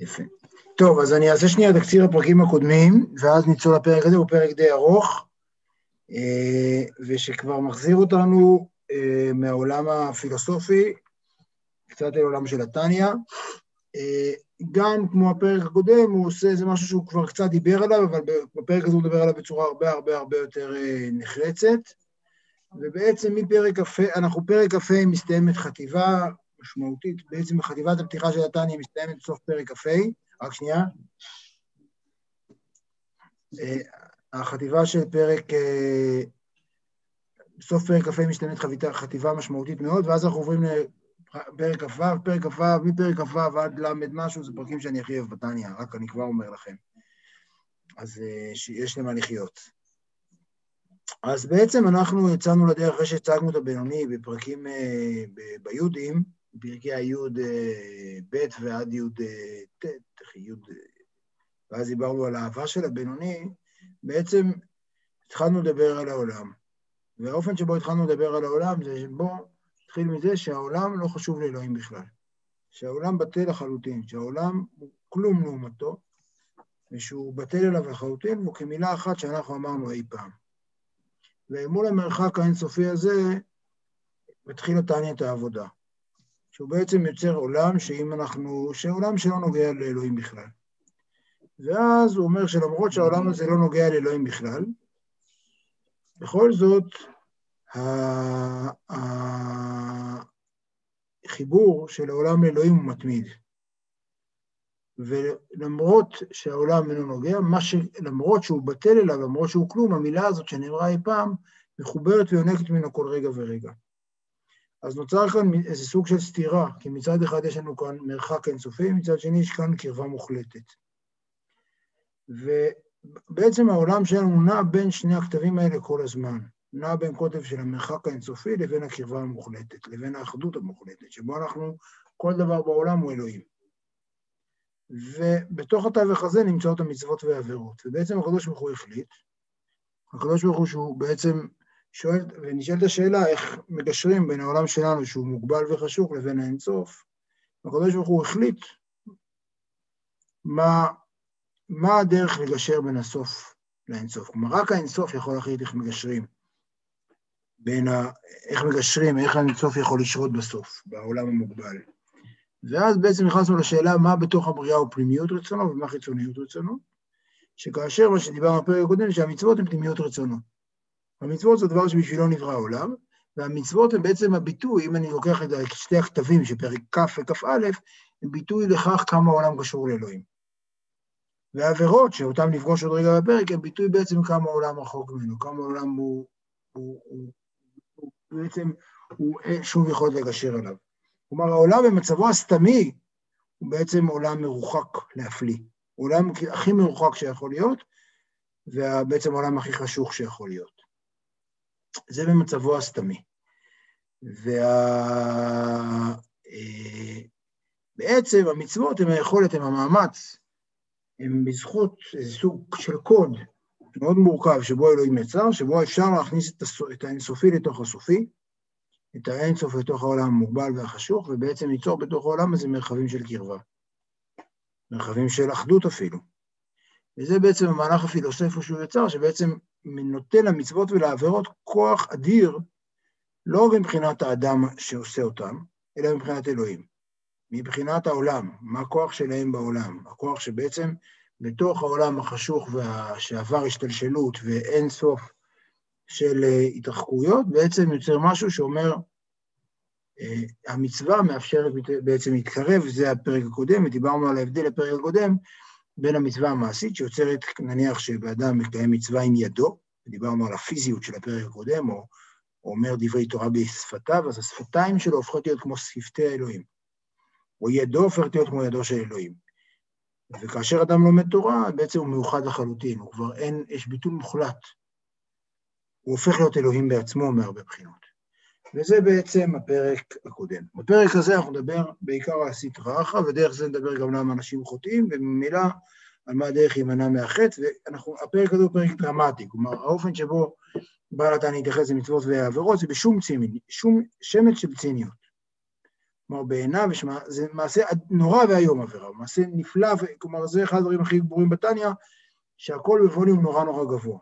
יפה. טוב, אז אני אעשה שנייה תקציר הפרקים הקודמים, ואז ניצול לפרק הזה, הוא פרק די ארוך, אה, ושכבר מחזיר אותנו אה, מהעולם הפילוסופי, קצת אל עולם של התניא. אה, גם כמו הפרק הקודם, הוא עושה איזה משהו שהוא כבר קצת דיבר עליו, אבל בפרק הזה הוא מדבר עליו בצורה הרבה הרבה הרבה יותר נחרצת. ובעצם מפרק כ"ה, אנחנו פרק כ"ה מסתיימת חטיבה משמעותית, בעצם חטיבת הפתיחה של התניא מסתיימת בסוף פרק כ"ה, רק שנייה. אה, החטיבה של פרק, אה, בסוף פרק כ"ה מסתיימת חטיבה, חטיבה משמעותית מאוד, ואז אנחנו עוברים לפרק כ"ו, פרק כ"ו, מפרק כ"ו עד ל' משהו, זה פרקים שאני הכי אוהב בתניא, רק אני כבר אומר לכם. אז אה, יש למה לחיות. אז בעצם אנחנו יצאנו לדרך אחרי שהצגנו את הבינוני בפרקים ביודים, פרקי היוד ב' ועד יוד ט', יוד... ואז דיברנו על האהבה של הבינוני, בעצם התחלנו לדבר על העולם. והאופן שבו התחלנו לדבר על העולם זה בוא נתחיל מזה שהעולם לא חשוב לאלוהים בכלל. שהעולם בטל לחלוטין, שהעולם הוא כלום לעומתו, ושהוא בטל אליו לחלוטין, והוא כמילה אחת שאנחנו אמרנו אי פעם. ומול המרחק האינסופי הזה, מתחיל התניא את העבודה. שהוא בעצם יוצר עולם שאם אנחנו, שעולם שלא נוגע לאלוהים בכלל. ואז הוא אומר שלמרות שהעולם הזה לא נוגע לאלוהים בכלל, בכל זאת, החיבור של העולם לאלוהים הוא מתמיד. ולמרות שהעולם אינו נוגע, ש... למרות שהוא בטל אליו, למרות שהוא כלום, המילה הזאת שנאמרה אי פעם, מחוברת ויונקת ממנו כל רגע ורגע. אז נוצר כאן איזה סוג של סתירה, כי מצד אחד יש לנו כאן מרחק אינסופי, מצד שני יש כאן קרבה מוחלטת. ובעצם העולם שלנו נע בין שני הכתבים האלה כל הזמן. נע בין קוטב של המרחק האינסופי לבין הקרבה המוחלטת, לבין האחדות המוחלטת, שבו אנחנו, כל דבר בעולם הוא אלוהים. ובתוך התווך הזה נמצאות המצוות והעבירות. ובעצם הקדוש ברוך הוא החליט, הקדוש ברוך הוא שהוא בעצם שואל, ונשאלת השאלה איך מגשרים בין העולם שלנו, שהוא מוגבל וחשוך, לבין האינסוף. הקדוש ברוך הוא החליט מה, מה הדרך לגשר בין הסוף לאינסוף. כלומר, רק האינסוף יכול להחליט איך מגשרים. בין ה... איך מגשרים, איך האינסוף יכול לשרות בסוף, בעולם המוגבל. ואז בעצם נכנסנו לשאלה מה בתוך הבריאה הוא פנימיות רצונו ומה חיצוניות רצונו, שכאשר מה שדיברנו בפרק הקודם, שהמצוות הן פנימיות רצונו. המצוות זה דבר שבשבילו נברא העולם, והמצוות הן בעצם הביטוי, אם אני לוקח את שתי הכתבים של פרק כ' וכ"א, הם ביטוי לכך כמה העולם קשור לאלוהים. והעבירות, שאותן נפגוש עוד רגע בפרק, הם ביטוי בעצם כמה העולם רחוק ממנו, כמה העולם הוא, הוא, הוא, הוא, הוא בעצם, הוא שוב יכול לגשר עליו. כלומר, העולם במצבו הסתמי הוא בעצם עולם מרוחק להפליא. עולם הכי מרוחק שיכול להיות, ובעצם העולם הכי חשוך שיכול להיות. זה במצבו הסתמי. ובעצם וה... המצוות הן היכולת, הן המאמץ, הן בזכות איזה סוג של קוד מאוד מורכב שבו אלוהים יצר, שבו אפשר להכניס את, הסופ... את האינסופי לתוך הסופי, את האינסוף לתוך העולם המוגבל והחשוך, ובעצם ליצור בתוך העולם הזה מרחבים של קרבה. מרחבים של אחדות אפילו. וזה בעצם המהלך הפילוסופי שהוא יצר, שבעצם נותן למצוות ולעבירות כוח אדיר, לא מבחינת האדם שעושה אותם, אלא מבחינת אלוהים. מבחינת העולם, מה הכוח שלהם בעולם? הכוח שבעצם בתוך העולם החשוך וה... שעבר השתלשלות ואין סוף של אה, התרחקויות, בעצם יוצר משהו שאומר, אה, המצווה מאפשרת בעצם להתקרב, זה הפרק הקודם, ודיברנו על ההבדל לפרק הקודם, בין המצווה המעשית שיוצרת, נניח שבאדם מקיים מצווה עם ידו, דיברנו על הפיזיות של הפרק הקודם, או, או אומר דברי תורה בשפתיו, אז השפתיים שלו הופכות להיות כמו שפתי האלוהים, או ידו הופכת להיות כמו ידו של אלוהים. וכאשר אדם לומד תורה, בעצם הוא מאוחד לחלוטין, הוא כבר אין, יש ביטול מוחלט. הוא הופך להיות אלוהים בעצמו מהרבה בחינות. וזה בעצם הפרק הקודם. בפרק הזה אנחנו נדבר בעיקר על הסטרא אחרא, ודרך זה נדבר גם למה אנשים חוטאים, וממילא על מה הדרך להימנע מהחטא, והפרק הזה הוא פרק דרמטי, כלומר, האופן שבו בעל התניא להתייחס למצוות ועבירות זה בשום צימין, שום שמץ של ציניות. כלומר, בעיניו יש, זה מעשה נורא ואיום עבירה, מעשה נפלא, כלומר, זה אחד הדברים הכי ברורים בתניא, שהכל בווליום נורא נורא גבוה.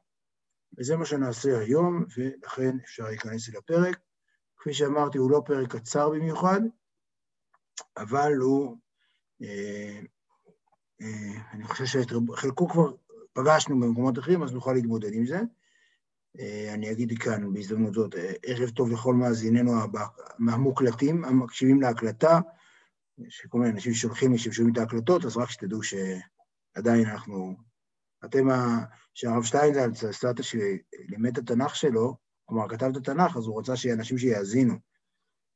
וזה מה שנעשה היום, ולכן אפשר להיכנס אל הפרק. כפי שאמרתי, הוא לא פרק קצר במיוחד, אבל הוא, אה, אה, אני חושב שחלקו כבר פגשנו במקומות אחרים, אז נוכל להתמודד עם זה. אה, אני אגיד כאן בהזדמנות זאת, אה, ערב טוב לכל מאזיננו המוקלטים, המקשיבים להקלטה, שכל מיני אנשים שולחים לי ששומעים את ההקלטות, אז רק שתדעו שעדיין אנחנו... אתם, שהרב שטיינזלץ, הסטטה שלימד את התנ"ך שלו, כלומר, כתב את התנ"ך, אז הוא רצה שיהיה אנשים שיאזינו.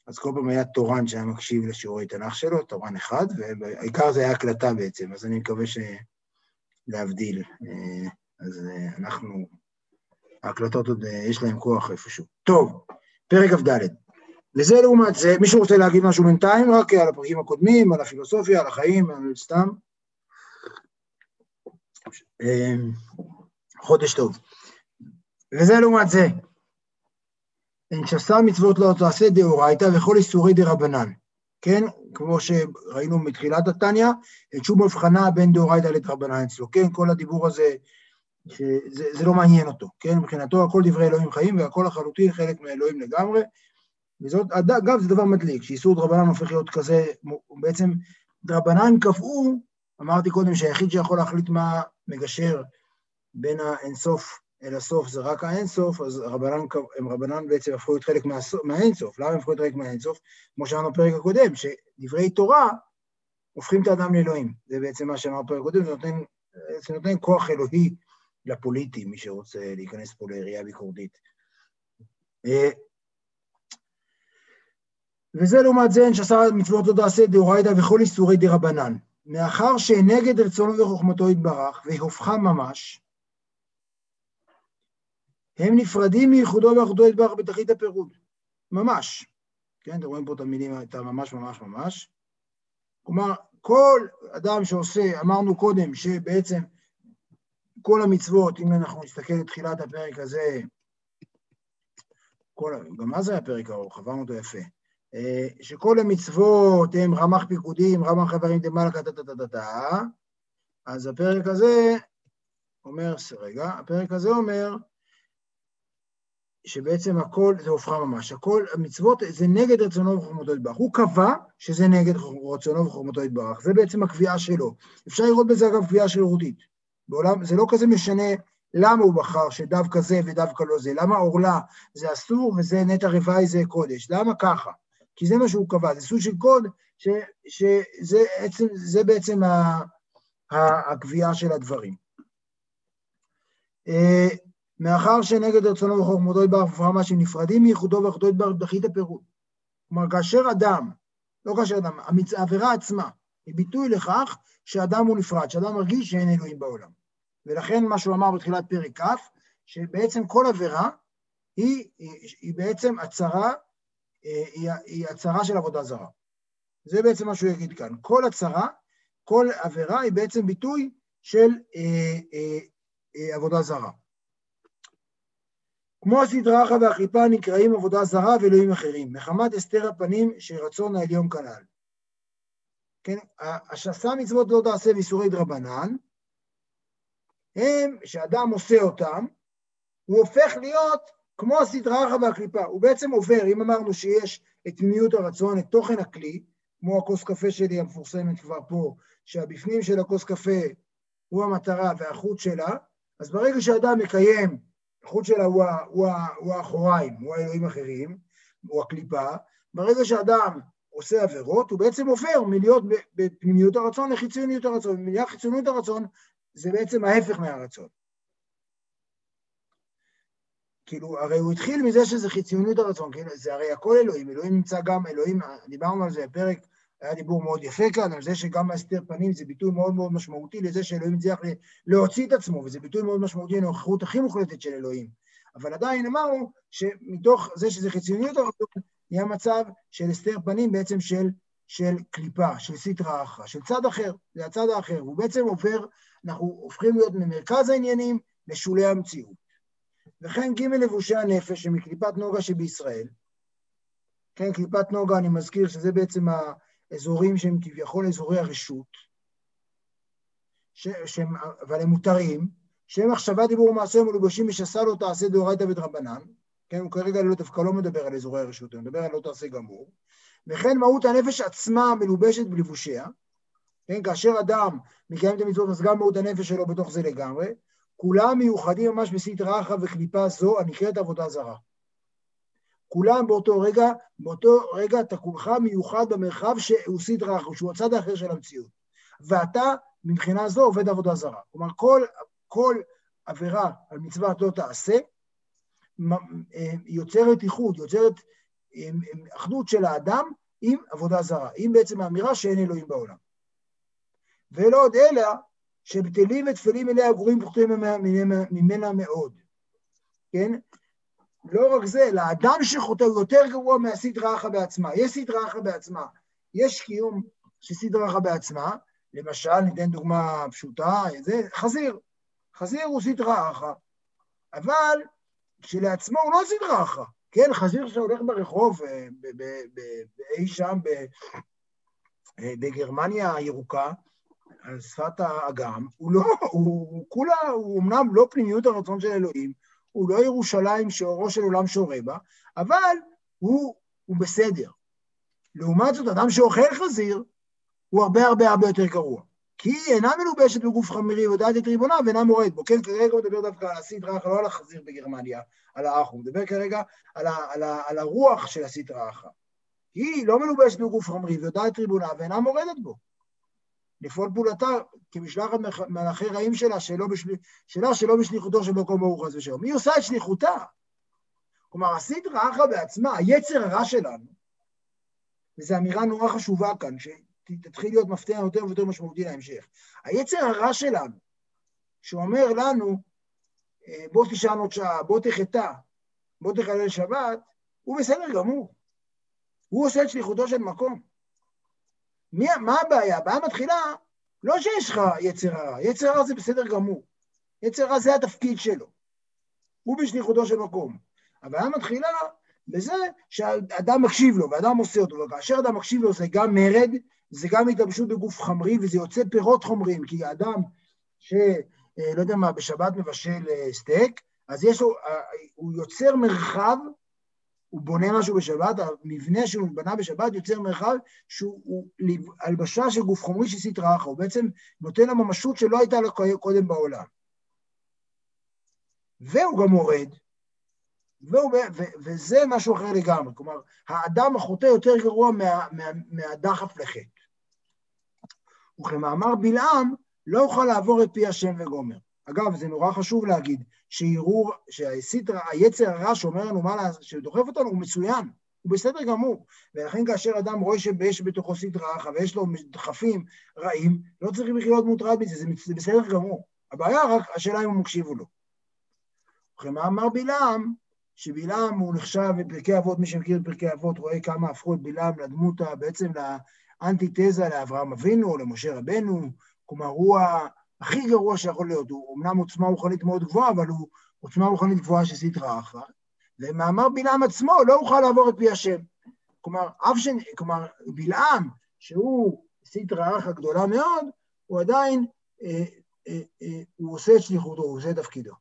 אז כל פעם היה תורן שהיה מקשיב לשיעורי תנ"ך שלו, תורן אחד, והעיקר זה היה הקלטה בעצם, אז אני מקווה ש... להבדיל. אה, אז אנחנו ההקלטות עוד אה, יש להם כוח איפשהו. טוב, פרק כ"ד. לזה לעומת זה, מישהו רוצה להגיד משהו בינתיים? רק על הפרקים הקודמים, על הפילוסופיה, על החיים, על סתם. אה, חודש טוב. לזה לעומת זה, שסה מצוות לא תעשה דאורייתא וכל איסורי דרבנן. כן, כמו שראינו מתחילת התניא, אין שום הבחנה בין דאורייתא לדרבנן אצלו. כן, כל הדיבור הזה שזה לא מעניין אותו, כן? מבחינתו הכל דברי אלוהים חיים והכל לחלוטין חלק מאלוהים לגמרי. וזאת, אגב, זה דבר מדליק, שאיסור דרבנן הופך להיות כזה, בעצם דרבנן קבעו, אמרתי קודם שהיחיד שיכול להחליט מה מגשר בין האינסוף אל הסוף זה רק האינסוף, אז רבנן, הם רבנן בעצם הפכו להיות חלק מהאינסוף. למה הם הפכו להיות חלק מהאינסוף? כמו שאמרנו בפרק הקודם, שדברי תורה הופכים את האדם לאלוהים. זה בעצם מה שאמרנו בפרק הקודם, זה נותן, זה נותן כוח אלוהי לפוליטי, מי שרוצה להיכנס פה לעירייה ביקורתית. אה, וזה לעומת זה, אין שעשה מצוות לא תעשה דאורייתא וכל איסורי דרבנן. מאחר שנגד רצונו וחוכמתו יתברך, והופכה ממש, הם נפרדים מייחודו ואחדו יתברך בתכלית הפירוד. ממש. כן, אתם רואים פה את המילים, את הממש ממש ממש. כלומר, כל אדם שעושה, אמרנו קודם, שבעצם כל המצוות, אם אנחנו נסתכל לתחילת הפרק הזה, כל, גם מה זה הפרק ארוך? עברנו אותו יפה. אה, שכל המצוות הם רמ"ח פיקודים, רמ"ח חברים דמלכה, טה-טה-טה-טה, אז הפרק הזה אומר, רגע, הפרק הזה אומר שבעצם הכל זה הופכה ממש, הכל, המצוות זה נגד רצונו וחוכמתו יתברך. הוא קבע שזה נגד רצונו וחוכמתו יתברך, זה בעצם הקביעה שלו. אפשר לראות בזה אגב קביעה שרירותית. בעולם, זה לא כזה משנה למה הוא בחר שדווקא זה ודווקא לא זה, למה עורלה זה אסור וזה נטע רבעי זה קודש, למה ככה? כי זה מה שהוא קבע, זה סוג של קוד ש, שזה עצם, זה בעצם ה, ה, הקביעה של הדברים. אה, מאחר שנגד רצונו וחוכמתו יתברך ופרמה שנפרדים מייחודו ואחדו יתברך דחית הפירוד. כלומר, כאשר אדם, לא כאשר אדם, העבירה עצמה היא ביטוי לכך שאדם הוא נפרד, שאדם מרגיש שאין אלוהים בעולם. ולכן מה שהוא אמר בתחילת פרק כ', שבעצם כל עבירה היא, היא, היא בעצם הצהרה, היא, היא הצהרה של עבודה זרה. זה בעצם מה שהוא יגיד כאן. כל הצהרה, כל עבירה היא בעצם ביטוי של אה, אה, אה, עבודה זרה. כמו הסדרה אחת והקליפה נקראים עבודה זרה ואלוהים אחרים, מחמת הסתר הפנים שרצון העליון כנ"ל. כן, השסה מצוות לא תעשה ואיסורי דרבנן, הם, שאדם עושה אותם, הוא הופך להיות כמו הסדרה הרחבה והקליפה, הוא בעצם עובר, אם אמרנו שיש את פנימיות הרצון, את תוכן הכלי, כמו הכוס קפה שלי המפורסמת כבר פה, שהבפנים של הכוס קפה הוא המטרה והחוץ שלה, אז ברגע שאדם מקיים, החוץ שלה הוא, הוא, הוא האחוריים, הוא האלוהים אחרים, הוא הקליפה, ברגע שאדם עושה עבירות, הוא בעצם עובר מלהיות בפנימיות הרצון לחיצוניות הרצון, ומלהיות חיצוניות הרצון זה בעצם ההפך מהרצון. כאילו, הרי הוא התחיל מזה שזה חיציוניות הרצון, כאילו, זה הרי הכל אלוהים, אלוהים נמצא גם, אלוהים, דיברנו על זה בפרק, היה דיבור מאוד יפה כאן, על זה שגם הסתר פנים זה ביטוי מאוד מאוד משמעותי לזה שאלוהים הצליח להוציא את עצמו, וזה ביטוי מאוד משמעותי לנוכחות הכי מוחלטת של אלוהים. אבל עדיין אמרנו שמתוך זה שזה חיציוניות הרצון, נהיה מצב של הסתר פנים בעצם של, של קליפה, של סטרא אחרא, של צד אחר, זה הצד האחר. הוא בעצם עובר, אנחנו הופכים להיות ממרכז העניינים לשולי המציאות. וכן ג' לבושי הנפש שמקליפת נוגה שבישראל, כן, קליפת נוגה, אני מזכיר שזה בעצם האזורים שהם כביכול אזורי הרשות, ש, שהם, אבל הם מותרים, שהם מחשבה, דיבור ומעשה מלובשים משסה לא תעשה דאורייתא ודרבנן, כן, הוא כרגע לא, דווקא לא מדבר על אזורי הרשות, הוא מדבר על לא תעשה גמור, וכן מהות הנפש עצמה מלובשת בלבושיה, כן, כאשר אדם מקיים את המצוות, אז גם מהות הנפש שלו בתוך זה לגמרי, כולם מיוחדים ממש בסדרה אחת וקליפה זו הנקראת עבודה זרה. כולם באותו רגע, באותו רגע אתה כולך מיוחד במרחב שהוא סדרה שהוא הצד האחר של המציאות. ואתה, מבחינה זו, עובד עבודה זרה. כלומר, כל, כל עבירה על מצוות לא תעשה, אה, יוצרת איחוד, יוצרת אה, אחדות של האדם עם עבודה זרה, עם בעצם האמירה שאין אלוהים בעולם. ולא עוד אלא שבטלים וטפלים אליה גרועים ופחותים ממנה מאוד. כן? לא רק זה, לאדם שחוטא הוא יותר גרוע מהסדרה אחת בעצמה. יש סדרה אחת בעצמה. יש קיום של סדרה אחת בעצמה, למשל, ניתן דוגמה פשוטה, זה חזיר. חזיר הוא סדרה אחת, אבל כשלעצמו הוא לא סדרה אחת. כן, חזיר שהולך ברחוב, אה, אי שם אה, בגרמניה הירוקה, על שפת האגם, הוא לא, הוא כולה, הוא אמנם לא פנימיות הרצון של אלוהים, הוא לא ירושלים שאורו של עולם שורה בה, אבל הוא, הוא בסדר. לעומת זאת, אדם שאוכל חזיר, הוא הרבה הרבה הרבה יותר גרוע. כי היא אינה מלובשת בגוף חמירי ודעת את ריבונה ואינה מורד בו. כן, כרגע הוא מדבר דווקא על הסדרה אחת, לא על החזיר בגרמניה, על האח, הוא מדבר כרגע על, ה, על, ה, על הרוח של הסדרה אחת. היא לא מלובשת בגוף חמרי ויודעת ריבונה ואינה מורדת בו. לפעול פעולתה כמשלחת מלאכי רעים שלה, שלא, בשל... שלה שלא בשליחותו של מקום ברוך הזה ושלום. היא עושה את שליחותה. כלומר, הסדרה אחת בעצמה, היצר הרע שלנו, וזו אמירה נורא חשובה כאן, שתתחיל להיות מפתח יותר ויותר משמעותי להמשך. היצר הרע שלנו, שאומר לנו, אה, בוא תשען עוד שעה, בוא תחטא, בוא תחלל שבת, הוא בסדר גמור. הוא עושה את שליחותו של מקום. מי, מה הבעיה? הבעיה מתחילה לא שיש לך יצר הרע, יצר הרע זה בסדר גמור. יצר הרע זה התפקיד שלו. הוא בשליחותו של מקום. הבעיה מתחילה בזה שאדם מקשיב לו, ואדם עושה אותו, וכאשר אדם מקשיב לו זה גם מרד, זה גם התלבשות בגוף חמרי, וזה יוצא פירות חומריים, כי אדם ש... אה, לא יודע מה, בשבת מבשל אה, סטייק, אז יש לו, אה, הוא יוצר מרחב הוא בונה משהו בשבת, המבנה שהוא בנה בשבת יוצר מרחב שהוא הלבשה של גוף חומרי של סטרא אחא, הוא בעצם נותן לה ממשות שלא הייתה לו קודם בעולם. והוא גם מורד, והוא, ו, וזה משהו אחר לגמרי, כלומר, האדם החוטא יותר גרוע מה, מה, מהדחף לחטא. וכמאמר בלעם, לא יוכל לעבור את פי השם וגומר. אגב, זה נורא חשוב להגיד, שערעור, שהסיטרא, היצר הרע שאומר לנו מה לעשות, שדוחף אותנו, הוא מצוין, הוא בסדר גמור. ולכן כאשר אדם רואה שיש בתוכו סטרא אחא ויש לו דחפים רעים, לא צריך בכלל להיות מוטרד מזה, זה בסדר גמור. הבעיה רק, השאלה אם הוא מקשיב או לא. וכמה אמר בלעם, שבלעם הוא נחשב בפרקי אבות, מי שמכיר את פרקי אבות רואה כמה הפכו את בלעם לדמות, בעצם לאנטיתזה לאברהם אבינו, למשה רבנו, כלומר הוא הכי גרוע שיכול להיות. הוא אמנם עוצמה רוחנית מאוד גבוהה, אבל הוא עוצמה רוחנית גבוהה של סדרה אחת. ומאמר בלעם עצמו לא אוכל לעבור את פי השם. כלומר, אף ש... כלומר, בלעם, שהוא סדרה אחת גדולה מאוד, הוא עדיין, אה, אה, אה, הוא עושה את שליחותו, הוא עושה את תפקידו.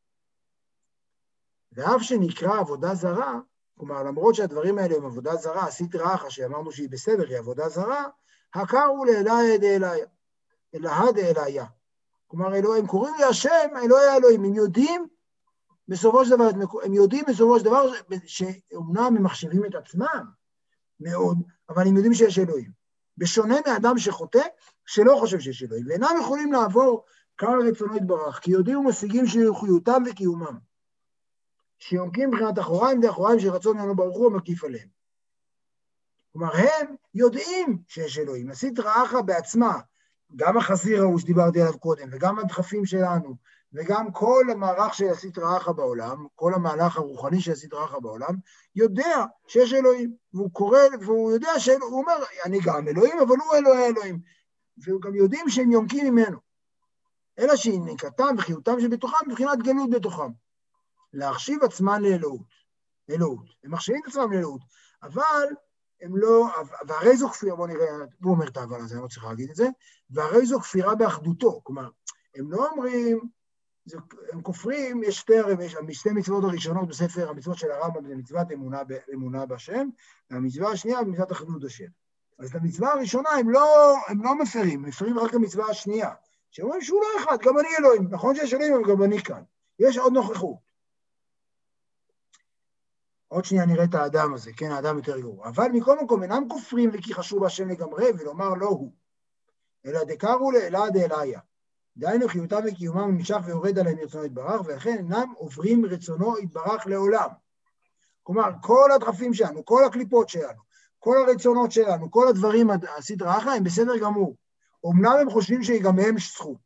ואף שנקרא עבודה זרה, כלומר, למרות שהדברים האלה הם עבודה זרה, הסטרא אחא שאמרנו שהיא בסדר, היא עבודה זרה, הכרו לאליה דאליה, אלהא דאליה. כלומר, אלוהים, קוראים לי השם, אלוהי האלוהים. הם יודעים בסופו של דבר, הם יודעים בסופו של דבר שאומנם הם מחשיבים את עצמם מאוד, אבל הם יודעים שיש אלוהים. בשונה מאדם שחוטא, שלא חושב שיש אלוהים, ואינם יכולים לעבור קהל רצונו יתברך, כי יודעים ומשיגים שיוכיותם וקיומם. שיונקים מבחינת אחוריים דאחוריים שרצון ממנו ברוך הוא מקיף עליהם. כלומר, הם יודעים שיש אלוהים. הסטרא אחא בעצמה, גם החזיר ההוא שדיברתי עליו קודם, וגם הדחפים שלנו, וגם כל המערך של הסטרא אחא בעולם, כל המהלך הרוחני של הסטרא אחא בעולם, יודע שיש אלוהים. והוא קורא, והוא יודע שהוא אומר, אני גם אלוהים, אבל הוא אלוהי אלוהים. והוא גם יודעים שהם יונקים ממנו. אלא שנקתם וחיותם שבתוכם מבחינת גלות בתוכם. להחשיב עצמם לאלוהות. אלוהות. הם מחשיבים את עצמם לאלוהות, אבל הם לא, והרי זו כפירה, בואו נראה, הוא אומר את האבל הזה, אני לא צריך להגיד את זה, והרי זו כפירה באחדותו, כלומר, הם לא אומרים, זה, הם כופרים, יש שתי, יש שתי מצוות הראשונות בספר המצוות של הרמב"ם, זה מצוות אמונה, אמונה בהשם, והמצווה השנייה במצוות אחדות השם. אז את המצווה הראשונה הם לא, הם לא מפרים, מפרים רק המצווה השנייה, שאומרים שהוא לא אחד, גם אני אלוהים, נכון שיש אלוהים, אבל גם אני כאן. יש עוד נוכחות. עוד שנייה נראה את האדם הזה, כן, האדם יותר גרוע. אבל מכל מקום אינם כופרים וכי חשוב השם לגמרי ולומר לא הוא, אלא דקרו לאלעד דאליה. דהיינו חיותם וקיומם נמשך ויורד עליהם רצונו יתברך, ולכן אינם עוברים רצונו יתברך לעולם. כלומר, כל הדחפים שלנו, כל הקליפות שלנו, כל הרצונות שלנו, כל הדברים, הסדרה אחלה, הם בסדר גמור. אמנם הם חושבים שגם מהם יש זכות.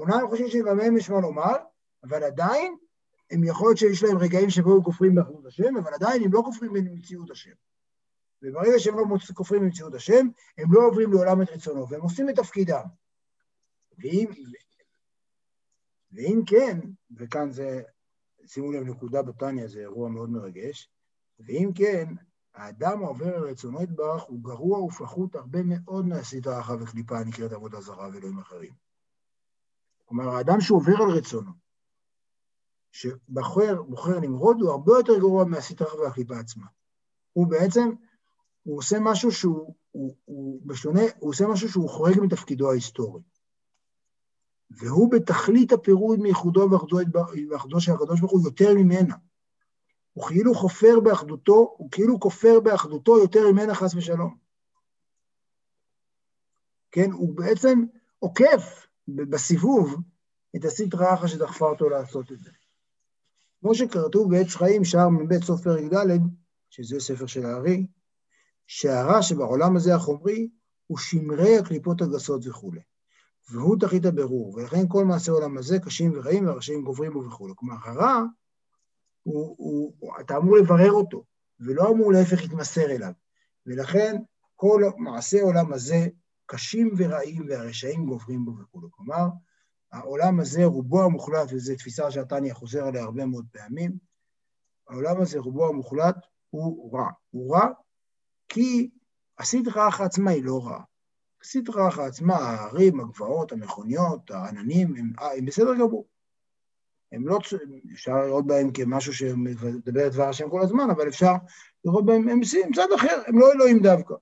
אמנם הם חושבים שגם מהם יש מה לומר, אבל עדיין הם יכול להיות שיש להם רגעים שבו הם כופרים באחדות השם, אבל עדיין הם לא כופרים במציאות השם. וברגע שהם לא כופרים במציאות השם, הם לא עוברים לעולם את רצונו, והם עושים את תפקידם. ואם, ואם כן, וכאן זה, שימו לב נקודה בתניא, זה אירוע מאוד מרגש, ואם כן, האדם העובר על רצונו יתברך הוא גרוע ופחות הרבה מאוד מהסדרה אחת וקליפה הנקראת עבודה זרה ואלוהים אחרים. כלומר, האדם שעובר על רצונו, שבוחר בוחר נמרוד, הוא הרבה יותר גרוע מהסדרה והקליפה עצמה. הוא בעצם, הוא עושה משהו שהוא, הוא, הוא בשונה, הוא עושה משהו שהוא חורג מתפקידו ההיסטורי. והוא בתכלית הפירוד מייחודו ואחדו של הקדוש ברוך הוא יותר ממנה. הוא כאילו חופר באחדותו, הוא כאילו כופר באחדותו יותר ממנה חס ושלום. כן, הוא בעצם עוקף בסיבוב את הסטרא אחא שדחפה אותו לעשות את זה. כמו שכתוב בעץ חיים, שער מ"ב סוף פרק ד', שזה ספר של הארי, שהרע שבעולם הזה החומרי הוא שמרי הקליפות הגסות וכולי. והוא תכלית הבירור, ולכן כל מעשי העולם הזה קשים ורעים והרשעים גוברים בו וכולי. כלומר, הרע הוא, הוא, הוא, אתה אמור לברר אותו, ולא אמור להפך להתמסר אליו. ולכן כל מעשי העולם הזה קשים ורעים והרשעים גוברים בו וכו'. כלומר, העולם הזה רובו המוחלט, וזו תפיסה שהתניא חוזר עליה הרבה מאוד פעמים, העולם הזה רובו המוחלט הוא רע. הוא רע כי הסדרה עצמה היא לא רעה. הסדרה עצמה, ההרים, הגבעות, המכוניות, העננים, הם, הם בסדר גמור. הם לא, אפשר לראות בהם כמשהו שמדבר את דבר השם כל הזמן, אבל אפשר לראות בהם, הם צד אחר, הם לא אלוהים דווקא.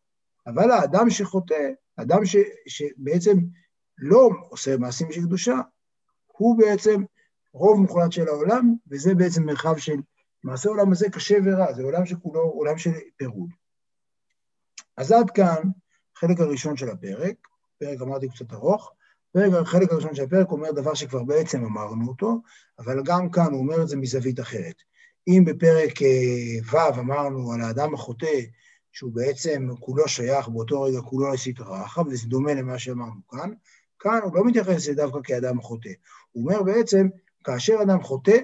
אבל האדם שחוטא, אדם ש, שבעצם לא עושה מעשים של קדושה, הוא בעצם רוב מוחלט של העולם, וזה בעצם מרחב של מעשה העולם הזה קשה ורע, זה עולם שכולו עולם של פירוד. אז עד כאן החלק הראשון של הפרק, פרק אמרתי קצת ארוך, פרק, החלק הראשון של הפרק אומר דבר שכבר בעצם אמרנו אותו, אבל גם כאן הוא אומר את זה מזווית אחרת. אם בפרק אה, ו' אמרנו על האדם החוטא, שהוא בעצם כולו שייך באותו רגע כולו לסטרא אחא, וזה דומה למה שאמרנו כאן, כאן הוא לא מתייחס לזה דווקא כאדם חוטא. הוא אומר בעצם, כאשר אדם חוטא,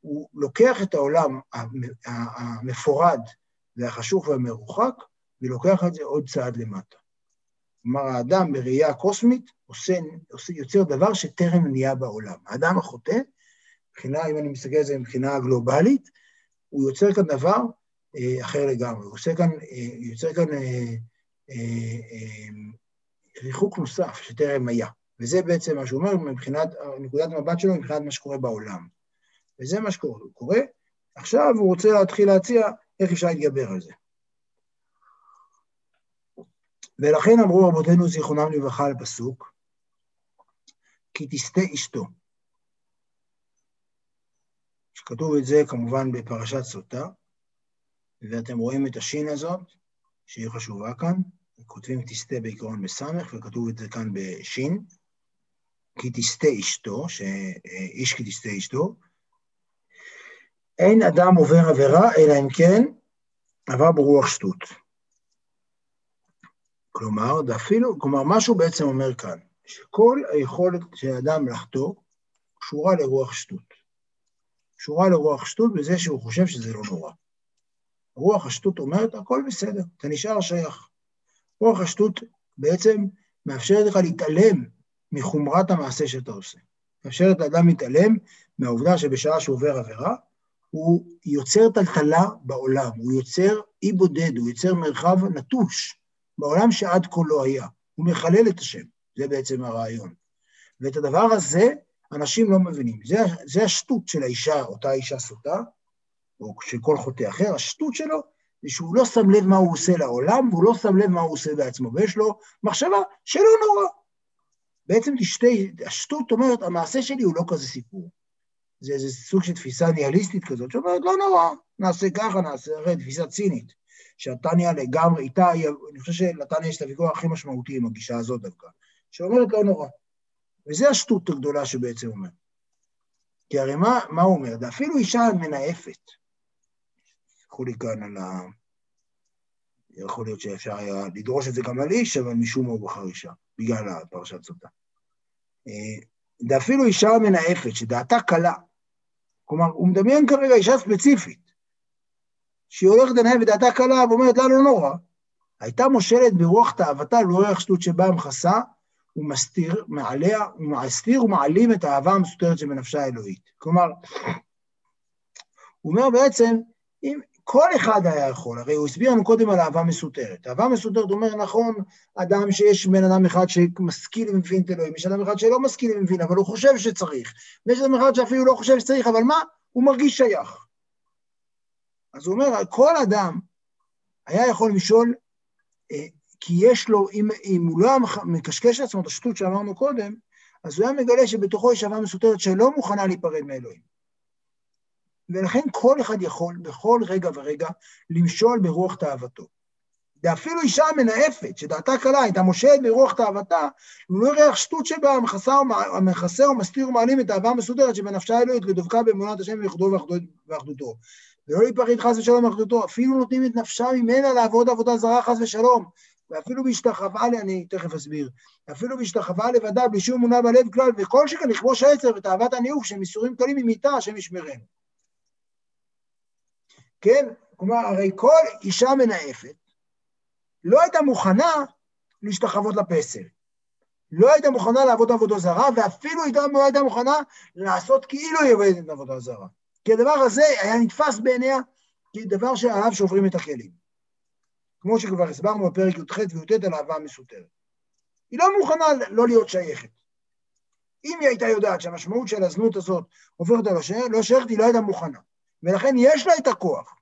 הוא לוקח את העולם המפורד והחשוך והמרוחק, ולוקח את זה עוד צעד למטה. כלומר, האדם בראייה קוסמית עושה, עושה, יוצר דבר שטרם נהיה בעולם. האדם החוטא, מבחינה, אם אני מסתכל על זה מבחינה גלובלית, הוא יוצר כאן דבר אה, אחר לגמרי. הוא עושה כאן, אה, יוצר כאן אה, אה, אה, ריחוק נוסף שטרם היה. וזה בעצם מה שהוא אומר מבחינת, נקודת המבט שלו מבחינת מה שקורה בעולם. וזה מה שקורה. עכשיו הוא רוצה להתחיל להציע איך אפשר להתגבר על זה. ולכן אמרו רבותינו זיכרונם לברכה על פסוק, כי תסטה אשתו. שכתוב את זה כמובן בפרשת סוטה, ואתם רואים את השין הזאת, שהיא חשובה כאן, כותבים תסטה בעיקרון בסמך, וכתוב את זה כאן בשין, כי תסטה אשתו, שאיש כי תסטה אשתו. אין אדם עובר עבירה, אלא אם כן עבר ברוח שטות. כלומר, ואפילו, כלומר, מה שהוא בעצם אומר כאן, שכל היכולת של האדם לחטוא קשורה לרוח שטות. קשורה לרוח שטות בזה שהוא חושב שזה לא נורא. רוח השטות אומרת, הכל בסדר, אתה נשאר שייך. רוח השטות בעצם מאפשרת לך להתעלם מחומרת המעשה שאתה עושה. מאפשרת לאדם להתעלם מהעובדה שבשעה שהוא עובר עבירה, הוא יוצר טלטלה בעולם, הוא יוצר אי בודד, הוא יוצר מרחב נטוש בעולם שעד כה לא היה. הוא מחלל את השם, זה בעצם הרעיון. ואת הדבר הזה אנשים לא מבינים. זה, זה השטות של האישה, אותה אישה סוטה, או של כל חוטא אחר, השטות שלו זה שהוא לא שם לב מה הוא עושה לעולם, והוא לא שם לב מה הוא עושה בעצמו, ויש לו מחשבה שלא נורא. בעצם תשתי, השטות אומרת, המעשה שלי הוא לא כזה סיפור. זה איזה סוג של תפיסה ניהליסטית כזאת, שאומרת, לא נורא, נעשה ככה, נעשה, הרי תפיסה צינית, שהתניא לגמרי, איתה, אני חושב שלתניא יש את הוויכוח הכי משמעותי עם הגישה הזאת דווקא, שאומרת לא נורא. וזה השטות הגדולה שבעצם אומר. כי הרי מה, מה הוא אומר? זה אפילו אישה מנאפת. תסלחו לי כאן על ה... יכול להיות שאפשר היה לדרוש את זה גם על איש, אבל משום מה הוא בחר אישה, בגלל הפרשת סוטה. זה אה, אישה מנאפת, שדעתה קלה. כלומר, הוא מדמיין כרגע אישה ספציפית, שהיא הולכת לנהל ודעתה קלה ואומרת לה לא נורא. הייתה מושלת ברוח תאוותה, לא ריח שטות שבאה מכסה, הוא מסתיר מעליה, הוא מסתיר ומעלים את האהבה המסותרת שבנפשה האלוהית. כלומר, הוא אומר בעצם, אם כל אחד היה יכול, הרי הוא הסביר לנו קודם על אהבה מסותרת. אהבה מסותרת, אומר, נכון, אדם שיש בן אדם אחד שמשכיל ומבין את אלוהים, יש אדם אחד שלא משכיל ומבין, אבל הוא חושב שצריך, ויש אדם אחד שאפילו לא חושב שצריך, אבל מה? הוא מרגיש שייך. אז הוא אומר, כל אדם היה יכול לשאול, אה, כי יש לו, אם, אם הוא לא מקשקש לעצמו את השטות שאמרנו קודם, אז הוא היה מגלה שבתוכו יש אהבה מסותרת שלא מוכנה להיפרד מאלוהים. ולכן כל אחד יכול בכל רגע ורגע למשול ברוח תאוותו. ואפילו אישה מנאפת, שדעתה קלה, הייתה מושלת ברוח תאוותה, הוא לא יראה שטות שבה המכסה ומסתיר ומעלים את האהבה המסודרת שבנפשה האלוהית לדבקה באמונת השם ויחדו ואחדותו. ולא להיפרד חס ושלום מאחדותו, אפילו נותנים את נפשם ממנה לעבוד עבודה זרה חס ושלום, ואפילו בהשתחווה, אני תכף אסביר, אפילו בהשתחווה לבדה, בלי שום אמונה בלב כלל, וכל שכן לכבוש העצר ותאוות הניאוף, שהם איסורים קלים ממיתה, השם ישמרנו. כן? כלומר, הרי כל אישה מנאפת לא הייתה מוכנה להשתחוות לפסל. לא הייתה מוכנה לעבוד עבודה זרה, ואפילו הייתה, לא הייתה מוכנה לעשות כאילו היא עובדת עבודה זרה. כי הדבר הזה היה נתפס בעיניה כדבר שעליו שוברים את הכלים. כמו שכבר הסברנו בפרק י"ח וי"ט על אהבה מסותרת. היא לא מוכנה לא להיות שייכת. אם היא הייתה יודעת שהמשמעות של הזנות הזאת הופכת אותה לא שייכת, היא לא הייתה מוכנה. ולכן יש לה את הכוח.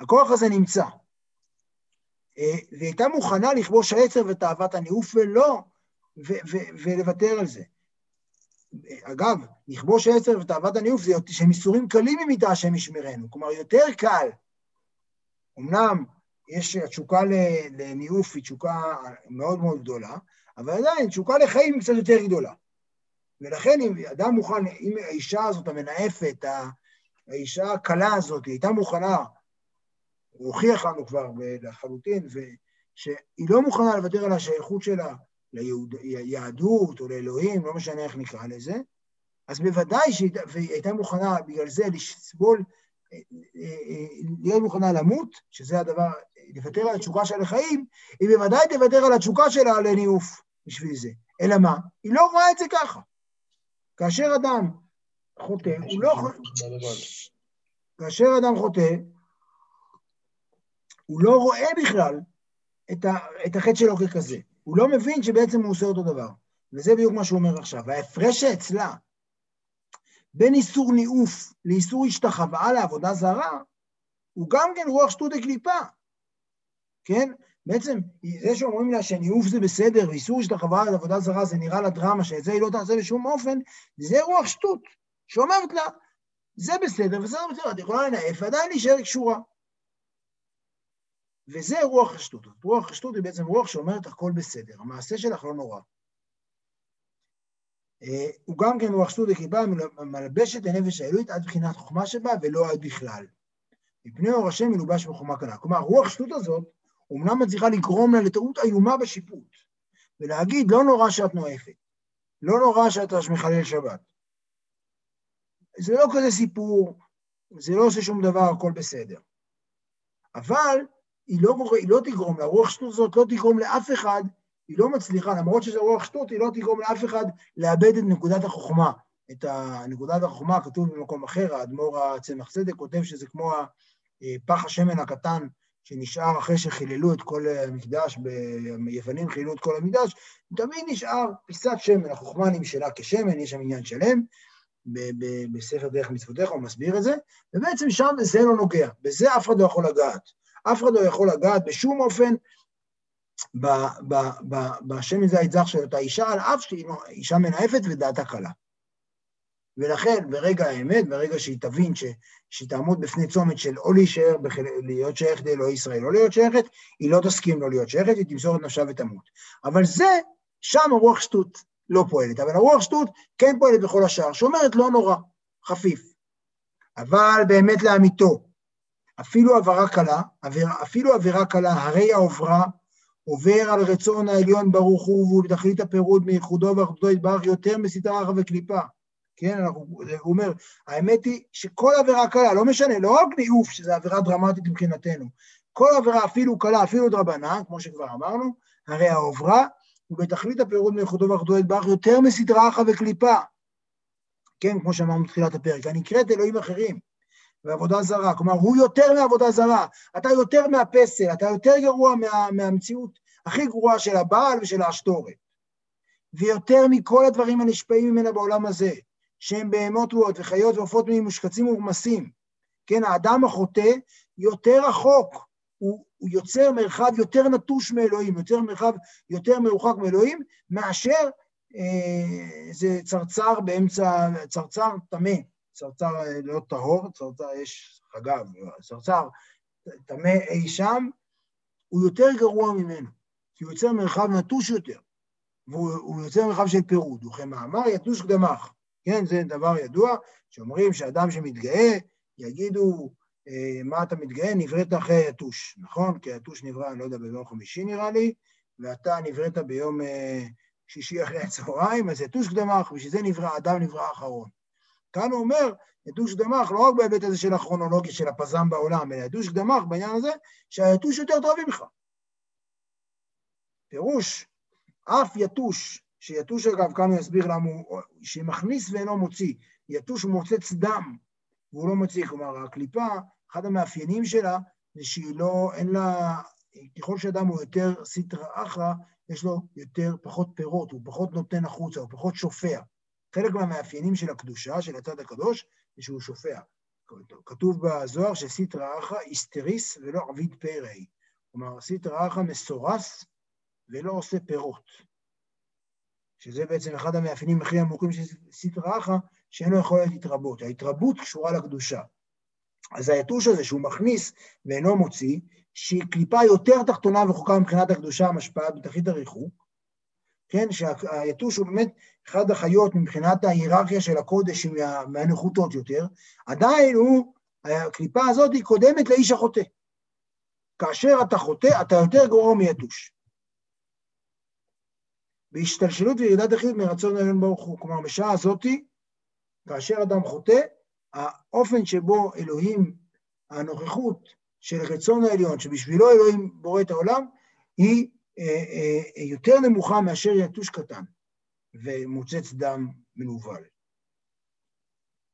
הכוח הזה נמצא. אה, והיא הייתה מוכנה לכבוש העצר ותאוות הניאוף ולא, ולוותר על זה. אגב, לכבוש העצר ותאוות הניאוף זה שהם איסורים קלים ממיתה השם ישמרנו. כלומר, יותר קל אמנם יש התשוקה לניאוף היא תשוקה מאוד מאוד גדולה, אבל עדיין תשוקה לחיים קצת יותר גדולה. ולכן אם אדם מוכן, אם האישה הזאת המנאפת, האישה הקלה הזאת, היא הייתה מוכנה, הוא הוכיח לנו כבר לחלוטין, שהיא לא מוכנה לוותר על השייכות שלה ליהדות או לאלוהים, לא משנה איך נקרא לזה, אז בוודאי שהיא הייתה מוכנה בגלל זה לסבול להיות מוכנה למות, שזה הדבר, לוותר על התשוקה שלה לחיים, היא בוודאי תוותר על התשוקה שלה לניאוף בשביל זה. אלא מה? היא לא רואה את זה ככה. כאשר אדם חוטא, הוא לא חוטא... כאשר אדם חוטא, הוא לא רואה בכלל את, ה, את החטא שלו ככזה. הוא לא מבין שבעצם הוא עושה אותו דבר. וזה בדיוק מה שהוא אומר עכשיו. ההפרש שאצלה בין איסור ניאוף לאיסור השתחוואה לעבודה זרה, הוא גם כן רוח שטות דקליפה, כן? בעצם, זה שאומרים לה שניאוף זה בסדר, ואיסור השתחוואה לעבודה זרה זה נראה לה דרמה, שאת זה היא לא תעשה בשום אופן, זה רוח שטות, שאומרת לה, זה בסדר וזה לא בסדר, את יכולה לנאף ועדיין להישאר קשורה. וזה רוח השטות. רוח השטות היא בעצם רוח שאומרת הכל בסדר, המעשה שלך לא נורא. אה, הוא גם כן רוח שטות לכיפה מלבשת לנפש האלוהית עד בחינת חוכמה שבה ולא עד בכלל. מפני אור השם מלובש בחומה קלה. כלומר, רוח שטות הזאת, אומנם מצליחה לגרום לה לטעות איומה בשיפוט, ולהגיד, לא נורא שאת נואפת, לא נורא שאת מחלל שבת. זה לא כזה סיפור, זה לא עושה שום דבר, הכל בסדר. אבל היא לא, היא לא תגרום לה, רוח שטות הזאת לא תגרום לאף אחד היא לא מצליחה, למרות שזה רוח שטות, היא לא תגרום לאף אחד לאבד את נקודת החוכמה את הנקודת החוכמה, כתוב במקום אחר, האדמו"ר הצמח צדק כותב שזה כמו פח השמן הקטן שנשאר אחרי שחיללו את כל המקדש, היוונים חיללו את כל המקדש, תמיד נשאר פיסת שמן, החוכמה נמשלה כשמן, יש שם עניין שלם, בספר דרך מצוותיך הוא מסביר את זה, ובעצם שם זה לא נוגע, בזה אף אחד לא יכול לגעת. אף אחד לא יכול לגעת בשום אופן בשמן זית זך של אותה אישה, על אף שהיא אישה מנאפת ודעתה קלה. ולכן ברגע האמת, ברגע שהיא תבין ש, שהיא תעמוד בפני צומת של או להישאר, בחל... להיות שייכת לאלוהי ישראל או להיות שייכת, היא לא תסכים לא להיות שייכת, היא תמסור את נפשה ותמות. אבל זה, שם הרוח שטות לא פועלת, אבל הרוח שטות כן פועלת בכל השאר, שאומרת לא נורא, חפיף. אבל באמת לאמיתו, אפילו עבירה קלה, אפילו עבירה קלה, הרי העוברה עובר על רצון העליון ברוך הוא, והוא בתכלית הפירוד מייחודו ואחדותו יתברך יותר מסדרה רחה וקליפה. כן, אנחנו, הוא אומר, האמת היא שכל עבירה קלה, לא משנה, לא רק ניאוף, שזו עבירה דרמטית מבחינתנו, כל עבירה אפילו קלה, אפילו דרבנן, כמו שכבר אמרנו, הרי העוברה הוא בתכלית הפירוד מייחודו ואחדותו יתברך יותר מסדרה רחה וקליפה. כן, כמו שאמרנו בתחילת הפרק, הנקראת אלוהים אחרים. ועבודה זרה, כלומר, הוא יותר מעבודה זרה, אתה יותר מהפסל, אתה יותר גרוע מה, מהמציאות הכי גרועה של הבעל ושל האשתורת. ויותר מכל הדברים הנשפעים ממנה בעולם הזה, שהם בהמות תרועות וחיות ועופות ממושקצים ורמסים. כן, האדם החוטא יותר רחוק, הוא, הוא יוצר מרחב יותר נטוש מאלוהים, יוצר מרחב יותר מרוחק מאלוהים, מאשר אה, זה צרצר באמצע, צרצר טמא. צרצר אה, לא טהור, צרצר יש, אגב, צרצר טמא אי שם, הוא יותר גרוע ממנו, כי הוא יוצר מרחב נטוש יותר, והוא יוצר מרחב של פירוד, וכמאמר יתוש קדמך, כן, זה דבר ידוע, שאומרים שאדם שמתגאה, יגידו, אה, מה אתה מתגאה? נבראת אחרי היתוש, נכון? כי היתוש נברא, אני לא יודע, ביום חמישי נראה לי, ואתה נבראת ביום אה, שישי אחרי הצהריים, אז יתוש קדמך, בשביל זה נברא, אדם נברא אחרון. כאן הוא אומר, יתוש קדמך, לא רק בהיבט הזה של הכרונולוגיה של הפזם בעולם, אלא יתוש קדמך בעניין הזה, שהיתוש יותר טוב ממך. פירוש, אף יתוש, שיתוש אגב, הוא יסביר למה הוא, שמכניס ואינו מוציא, יתוש מוצץ דם, והוא לא מוציא, כלומר, הקליפה, אחד המאפיינים שלה, זה שהיא לא, אין לה, ככל שאדם הוא יותר סיטרא אחרא, יש לו יותר, פחות פירות, הוא פחות נותן החוצה, הוא פחות שופע. חלק מהמאפיינים של הקדושה, של הצד הקדוש, זה שהוא שופע. כתוב בזוהר שסיטרא אחא איסטריס ולא עביד פרא. כלומר, סיטרא אחא מסורס ולא עושה פירות. שזה בעצם אחד המאפיינים הכי עמוקים של סיטרא אחא, שאין לו יכולת להתרבות. ההתרבות קשורה לקדושה. אז היתוש הזה שהוא מכניס ואינו מוציא, שהיא קליפה יותר תחתונה ורחוקה מבחינת הקדושה המשפעת בתכלית הריחוק, כן, שהיתוש הוא באמת אחד החיות מבחינת ההיררכיה של הקודש, מה, מהנחותות יותר, עדיין הוא, הקליפה הזאת היא קודמת לאיש החוטא. כאשר אתה חוטא, אתה יותר גרוע מיתוש. בהשתלשלות וירידת החיות מרצון העליון ברוך הוא. כלומר, בשעה הזאתי, כאשר אדם חוטא, האופן שבו אלוהים, הנוכחות של רצון העליון, שבשבילו אלוהים בורא את העולם, היא אה, אה, יותר נמוכה מאשר יתוש קטן ומוצץ דם מנוול.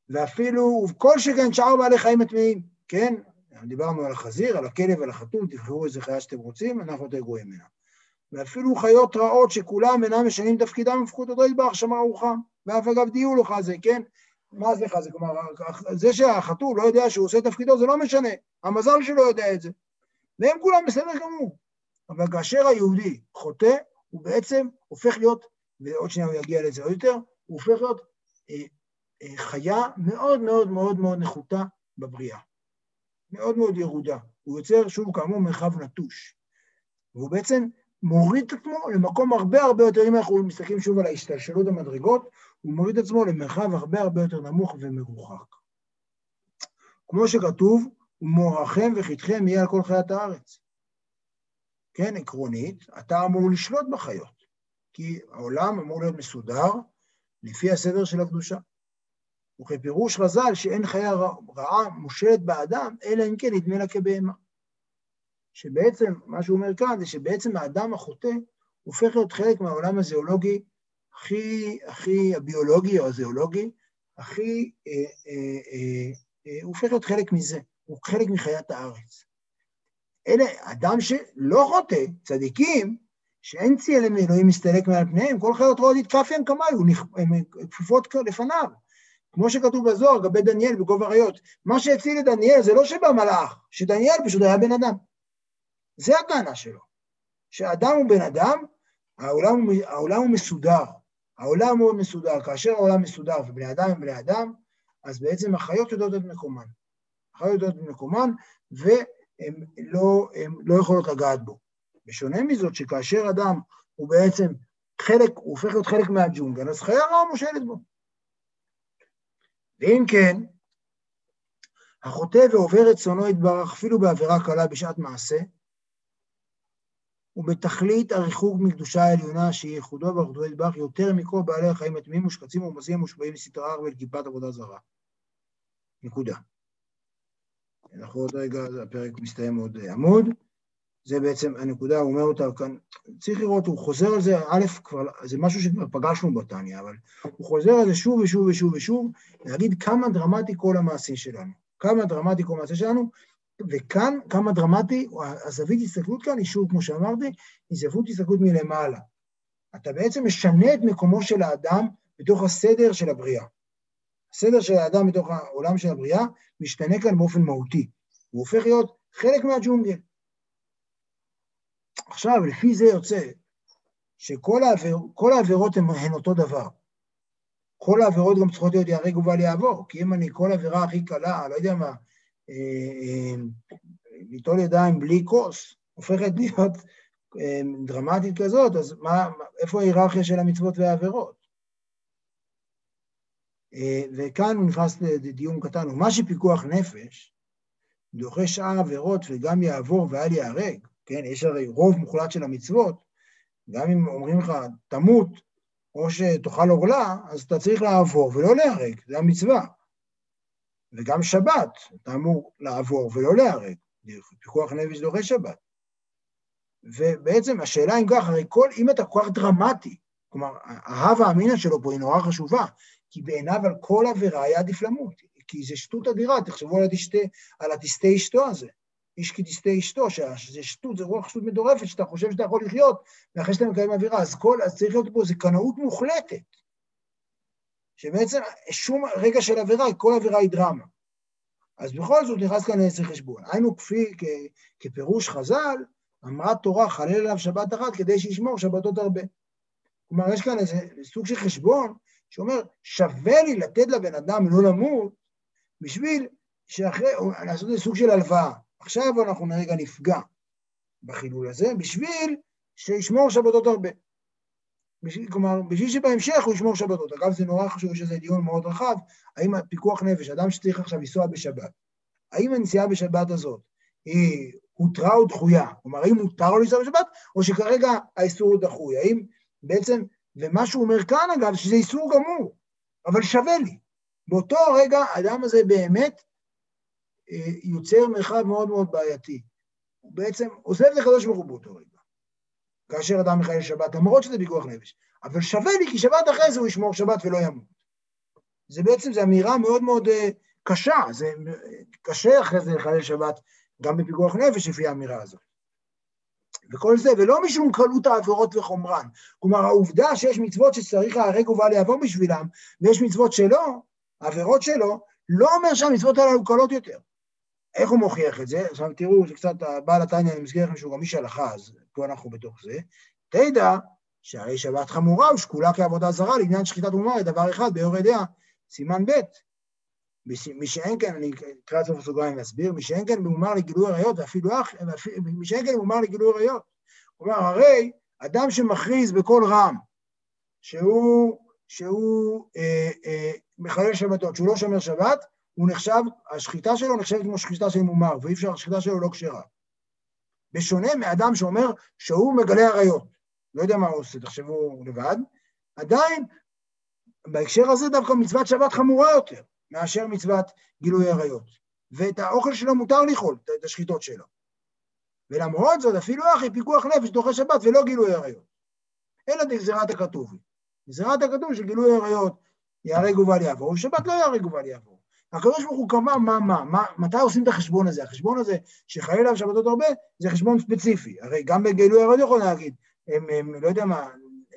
ואפילו, כל שכן שאר בעלי חיים הטמאים, כן? דיברנו על החזיר, על הכלב, על החתום, תבחרו איזה חיה שאתם רוצים, אנחנו יותר גרועים ממנה. ואפילו חיות רעות שכולם אינם משנים תפקידם הפכו אותו יתברך שמר רוחם, ואף אגב דיור לך זה, כן? מה זה לך זה? כלומר, זה שהחתול לא יודע שהוא עושה תפקידו, זה לא משנה, המזל שלו יודע את זה. והם כולם בסדר גמור. אבל כאשר היהודי חוטא, הוא בעצם הופך להיות, ועוד שנייה הוא יגיע לזה עוד יותר, הוא הופך להיות אה, אה, חיה מאוד מאוד מאוד מאוד נחותה בבריאה. מאוד מאוד ירודה. הוא יוצר, שוב, כאמור, מרחב נטוש. והוא בעצם מוריד את עצמו למקום הרבה הרבה יותר, אם אנחנו מסתכלים שוב על ההשתלשלות המדרגות, הוא מוריד את עצמו למרחב הרבה הרבה יותר נמוך ומרוחק. כמו שכתוב, ומורכם וחיתכם יהיה על כל חיית הארץ. כן, עקרונית, אתה אמור לשלוט בחיות, כי העולם אמור להיות מסודר לפי הסדר של הקדושה. וכפירוש חז"ל שאין חיה רעה מושלת באדם, אלא אם כן נדמה לה כבהמה. שבעצם, מה שהוא אומר כאן, זה שבעצם האדם החוטא הופך להיות חלק מהעולם הזיאולוגי הכי, הכי הביולוגי או הזיאולוגי, הכי, אה, אה, אה, אה, הופך להיות חלק מזה, הוא חלק מחיית הארץ. אלה, אדם שלא חוטא, צדיקים, שאין צייה מאלוהים מסתלק מעל פניהם, כל חיות רעות יתקפיהם כמיו, הן כפופות לפניו. כמו שכתוב בזוהר, לגבי דניאל בגובה אריות. מה שהציל את דניאל זה לא שבא מלאך, שדניאל פשוט היה בן אדם. זה הטענה שלו. שאדם הוא בן אדם, העולם, העולם הוא מסודר. העולם הוא מסודר. כאשר העולם מסודר ובני אדם הם בני אדם, אז בעצם החיות יודעות את מקומן. החיות יודעות את מקומן, והן לא, לא יכולות לגעת בו. בשונה מזאת, שכאשר אדם הוא בעצם חלק, הוא הופך להיות חלק מהג'ונגל, אז חיה רעה מושלת בו. ואם כן, החוטא ועובר את צונו יתברך אפילו בעבירה קלה בשעת מעשה, ובתכלית הריחוק מקדושה העליונה שהיא ייחודו ואחדו יתברך יותר מכל בעלי החיים הטמאים מושחצים ומזים המושפעים מסטרה ולכיפת עבודה זרה. נקודה. אנחנו עוד רגע, הפרק מסתיים עוד עמוד. זה בעצם הנקודה, הוא אומר אותה כאן, צריך לראות, הוא חוזר על זה, א', כבר, זה משהו שכבר פגשנו בתניא, אבל הוא חוזר על זה שוב ושוב ושוב ושוב, להגיד כמה דרמטי כל המעשה שלנו, כמה דרמטי כל המעשה שלנו, וכאן, כמה דרמטי, הזווית הסתכלות כאן היא שוב, כמו שאמרתי, היא זווית הסתכלות מלמעלה. אתה בעצם משנה את מקומו של האדם בתוך הסדר של הבריאה. הסדר של האדם בתוך העולם של הבריאה משתנה כאן באופן מהותי. הוא הופך להיות חלק מהג'ונגל. עכשיו, לפי זה יוצא שכל העביר, העבירות הן, הן אותו דבר. כל העבירות גם צריכות להיות ייהרג ובל יעבור, כי אם אני כל עבירה הכי קלה, לא יודע מה, ליטול אה, אה, ידיים בלי כוס, הופכת להיות אה, דרמטית כזאת, אז מה, איפה ההיררכיה של המצוות והעבירות? וכאן הוא נכנס לדיון קטן, ומה שפיקוח נפש, דוחה שאר עבירות וגם יעבור ואל ייהרג, כן, יש הרי רוב מוחלט של המצוות, גם אם אומרים לך, תמות, או שתאכל עורלה, אז אתה צריך לעבור ולא להיהרג, זה המצווה. וגם שבת, אתה אמור לעבור ולא להיהרג, פיקוח נפש דורש שבת. ובעצם השאלה אם כך, הרי כל, אם אתה כל כך דרמטי, כלומר, ההווה אמינא שלו פה היא נורא חשובה, כי בעיניו על כל עבירה היה עדיף למות, כי זה שטות אדירה, תחשבו על התשתה, על התסתה אשתו הזה. איש כי תסתה אשתו, שזה שטות, זה רוח שטות מטורפת, שאתה חושב שאתה יכול לחיות, ואחרי שאתה מקיים אווירה, אז, כל, אז צריך להיות פה, זה קנאות מוחלטת. שבעצם שום רגע של עבירה, כל עבירה היא דרמה. אז בכל זאת נכנס כאן לעשר חשבון. היינו כפי, כ, כפירוש חז"ל, אמרה תורה, חלל עליו שבת אחת כדי שישמור שבתות הרבה. כלומר, יש כאן איזה סוג של חשבון שאומר, שווה לי לתת לבן אדם לא למות, בשביל שאחרי, לעשות איזה סוג של הלוואה. עכשיו אנחנו רגע נפגע בחילול הזה, בשביל שישמור שבתות הרבה. כלומר, בשביל שבהמשך הוא ישמור שבתות. אגב, זה נורא חשוב, יש איזה דיון מאוד רחב, האם פיקוח נפש, אדם שצריך עכשיו לנסוע בשבת, האם הנסיעה בשבת הזאת היא הותרה או דחויה? כלומר, האם מותר לו לנסוע בשבת, או שכרגע האיסור הוא דחוי? האם בעצם, ומה שהוא אומר כאן, אגב, שזה איסור גמור, אבל שווה לי. באותו רגע, האדם הזה באמת אה, יוצר מרחב מאוד מאוד בעייתי. הוא בעצם עוזב לקדוש ברוך הוא באותו רגע. כאשר אדם מחלל שבת, למרות שזה פיקוח נפש. אבל שווה לי, כי שבת אחרי זה הוא ישמור שבת ולא ימות. זה בעצם, זו אמירה מאוד מאוד uh, קשה, זה קשה אחרי זה לחלל שבת גם בפיקוח נפש לפי האמירה הזאת. וכל זה, ולא משום קלות העבירות וחומרן. כלומר, העובדה שיש מצוות שצריך להרג ובא לעבור בשבילם, ויש מצוות שלא, העבירות שלו, לא אומר שהמצוות הללו קלות יותר. איך הוא מוכיח את זה? עכשיו תראו, זה קצת, בעל התניא, אני מזכיר לכם שהוא גם איש הלכה, אז פה אנחנו בתוך זה. תדע שהרי שבת חמורה ושקולה כעבודה זרה לעניין שחיטת אומה לדבר אחד ביורה דעה, סימן ב'. מי שאין כן, אני אקרא את סוף הסוגריים להסביר, מי שאין כן מומר לגילוי עריות, ואפילו אח, מי שאין כן מומר לגילוי עריות. כלומר, הרי אדם שמכריז בקול רם שהוא, שהוא אה, אה, מחלל שבתות, שהוא לא שומר שבת, הוא נחשב, השחיטה שלו נחשבת כמו שחיטה של מומר, ואי אפשר, השחיטה שלו לא כשרה. בשונה מאדם שאומר שהוא מגלה עריות. לא יודע מה הוא עושה, תחשבו לבד. עדיין, בהקשר הזה דווקא מצוות שבת חמורה יותר מאשר מצוות גילוי עריות. ואת האוכל שלו מותר לאכול, את השחיטות שלו. ולמרות זאת, אפילו אחי פיקוח נפש דוחה שבת ולא גילוי עריות. אלא דגזירת הכתוב. גזירת הכתוב של גילוי עריות ייהרג ובל יעבור, ובשבת לא ייהרג ובל יעבור. הקדוש ברוך הוא קבע מה, מה, מה, מתי עושים את החשבון הזה. החשבון הזה שחלילה בשבתות הרבה, זה חשבון ספציפי. הרי גם בגילוי הרוד יכול להגיד, הם, הם, לא יודע מה,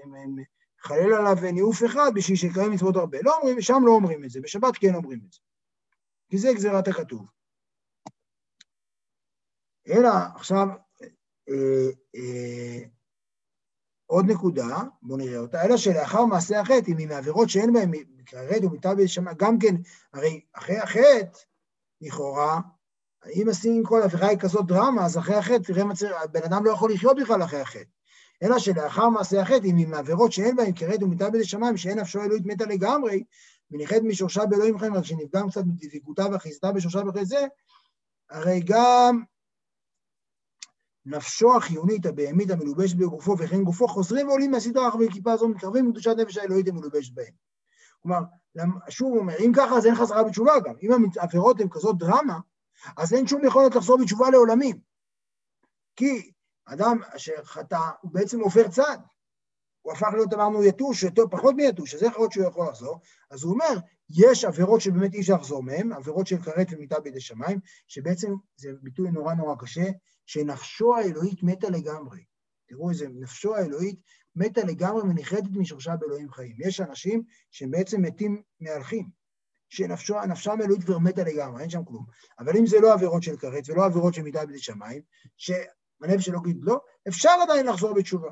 הם, הם, חלילה עליו ניאוף אחד בשביל שיקיים מצוות הרבה. לא אומרים, שם לא אומרים את זה, בשבת כן אומרים את זה. כי זה גזירת הכתוב. אלא עכשיו, אה, אה, עוד נקודה, בואו נראה אותה, אלא שלאחר מעשה החטא, אם היא מעבירות שאין בהן כרת ומיטה בשמיים, גם כן, הרי אחרי החטא, לכאורה, אם עושים כל עבירה היא כזאת דרמה, אז אחרי החטא, תראה מה צריך, הבן אדם לא יכול לחיות בכלל אחרי החטא. אלא שלאחר מעשה החטא, אם היא מעבירות שאין בהן כרת ומיטה בשמיים, שאין נפשו אלוהית מתה לגמרי, ונחית משורשה באלוהים חיים, רק שנפגם קצת מדבקותה ואחיזתה בשורשה בכדי זה, הרי גם נפשו החיונית הבהמית המלובשת בגופו וכן גופו חוזרים ועולים מהסדרה אחרי כיפה הזו מתקרבים לקדושת נפש האלוהית המלובשת בהם. כלומר, שוב הוא אומר, אם ככה אז אין חזרה בתשובה גם. אם העבירות הן כזאת דרמה, אז אין שום יכולת לחזור בתשובה לעולמים. כי אדם אשר חטא, הוא בעצם עובר צד. הוא הפך להיות, אמרנו, יתוש, יותר פחות מיתוש, אז איך עוד שהוא יכול לחזור? אז הוא אומר, יש עבירות שבאמת אי אפשר לחזור מהן, עבירות של כרת ומיטה בידי שמיים, שבעצם זה ביטוי נורא נורא קשה, שנפשו האלוהית מתה לגמרי. תראו איזה, נפשו האלוהית מתה לגמרי ונחרדת משורשה באלוהים חיים. יש אנשים שבעצם מתים מהלכים, שנפשם האלוהית כבר מתה לגמרי, אין שם כלום. אבל אם זה לא עבירות של כרת ולא עבירות של מיטה בידי שמיים, שהנפש שלו לא, אפשר עדיין לחזור בתשובה.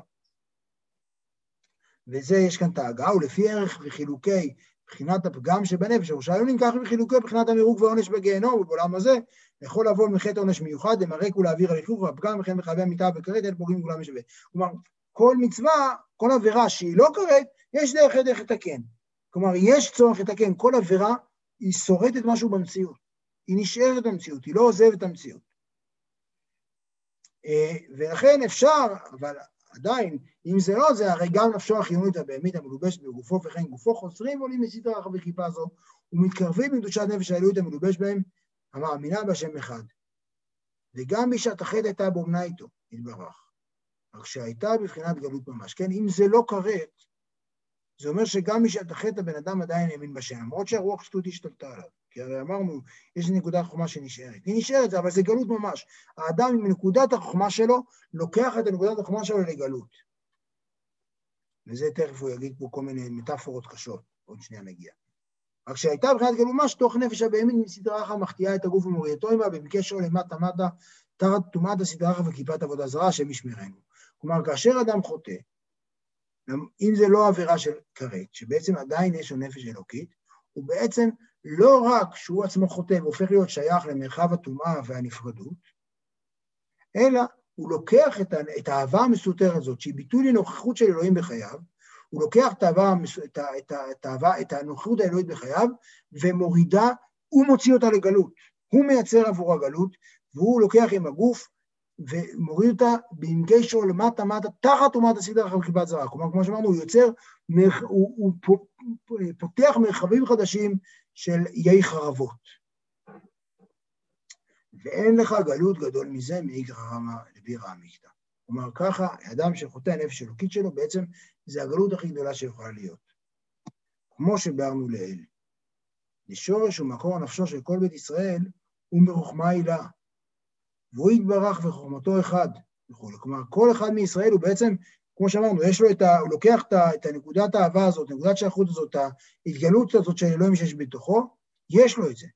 וזה, יש כאן את ההגעה, ולפי ערך וחילוקי בחינת הפגם שבנפש, ירושלים נלקח מחילוקי בחינת המירוק והעונש בגיהנום ובעולם הזה, יכול לבוא מחטא עונש מיוחד, למרק ולהעביר הליכוך והפגם וכן מחייבי מיטה וכרת, אין פוגעים וכולם משווה. כלומר, כל מצווה, כל עבירה שהיא לא כרת, יש דרך דרך לתקן. כלומר, יש צורך לתקן. כל עבירה היא שורדת משהו במציאות. היא נשארת במציאות, היא לא עוזבת את המציאות. אה, ולכן אפשר, אבל עדיין, אם זה לא זה, הרי גם נפשו החיונית הבהמית המלובשת בגופו וכן גופו חוזרים ועולים מסדרה רחבי כיפה זו ומתקרבים מקדושת נפש האלוהית המלובש בהם, המאמינה בהשם אחד. וגם מי שהתחד הייתה באומנה איתו, יתברך. רק שהייתה בבחינת גלות ממש. כן, אם זה לא כרת, זה אומר שגם מי שהתחד הבן אדם עדיין האמין בשם, למרות שהרוח שטות השתלטה עליו. כי הרי אמרנו, יש נקודת חוכמה שנשארת. היא נשארת, אבל זה גלות ממש. האדם עם נקודת החוכמה שלו, לוקח את נקודת החוכמה שלו לגלות. וזה תכף הוא יגיד פה כל מיני מטאפורות קשות, עוד שנייה נגיע. רק שהייתה מבחינת גלות ממש, תוך נפש הבהמית אחת מחטיאה את הגוף ומורידתו עמה, במקשר למטה מטה, תחת טומאת הסדרה אחת וכיפת עבודה זרה, השם ישמרנו. כלומר, כאשר אדם חוטא, אם זה לא עבירה של כרת, שבעצם עדיין יש לו נפש אלוקית, הוא בעצם לא רק שהוא עצמו חוטא והופך להיות שייך למרחב הטומאה והנפרדות, אלא הוא לוקח את, את האהבה המסותרת הזאת, שהיא ביטוי לנוכחות של אלוהים בחייו, הוא לוקח את, האהבה, את, את, את, האהבה, את הנוכחות האלוהית בחייו ומורידה, הוא מוציא אותה לגלות. הוא מייצר עבור הגלות, והוא לוקח עם הגוף ומוריד אותה בעמקי שור למטה מטה, תחת אומת הסדר אחר כיפת זרה. כלומר, כמו שאמרנו, הוא יוצר, הוא, הוא פותח מרחבים חדשים של איי חרבות. ואין לך גלות גדול מזה מאיגרא רמא לבירא עמיקתא. כלומר, ככה, אדם שחוטא הנפש אלוקית שלו, בעצם זה הגלות הכי גדולה שיכולה להיות. כמו שביארנו לעיל. לשורש ומקור נפשו של כל בית ישראל הוא מרוחמה הילה. והוא יתברך וחוכמתו אחד וכולי. כלומר, כל אחד מישראל הוא בעצם, כמו שאמרנו, יש לו את ה... הוא לוקח את, ה, את הנקודת האהבה הזאת, נקודת שייכות הזאת, ההתגלות הזאת של אלוהים שיש בתוכו, יש לו את זה.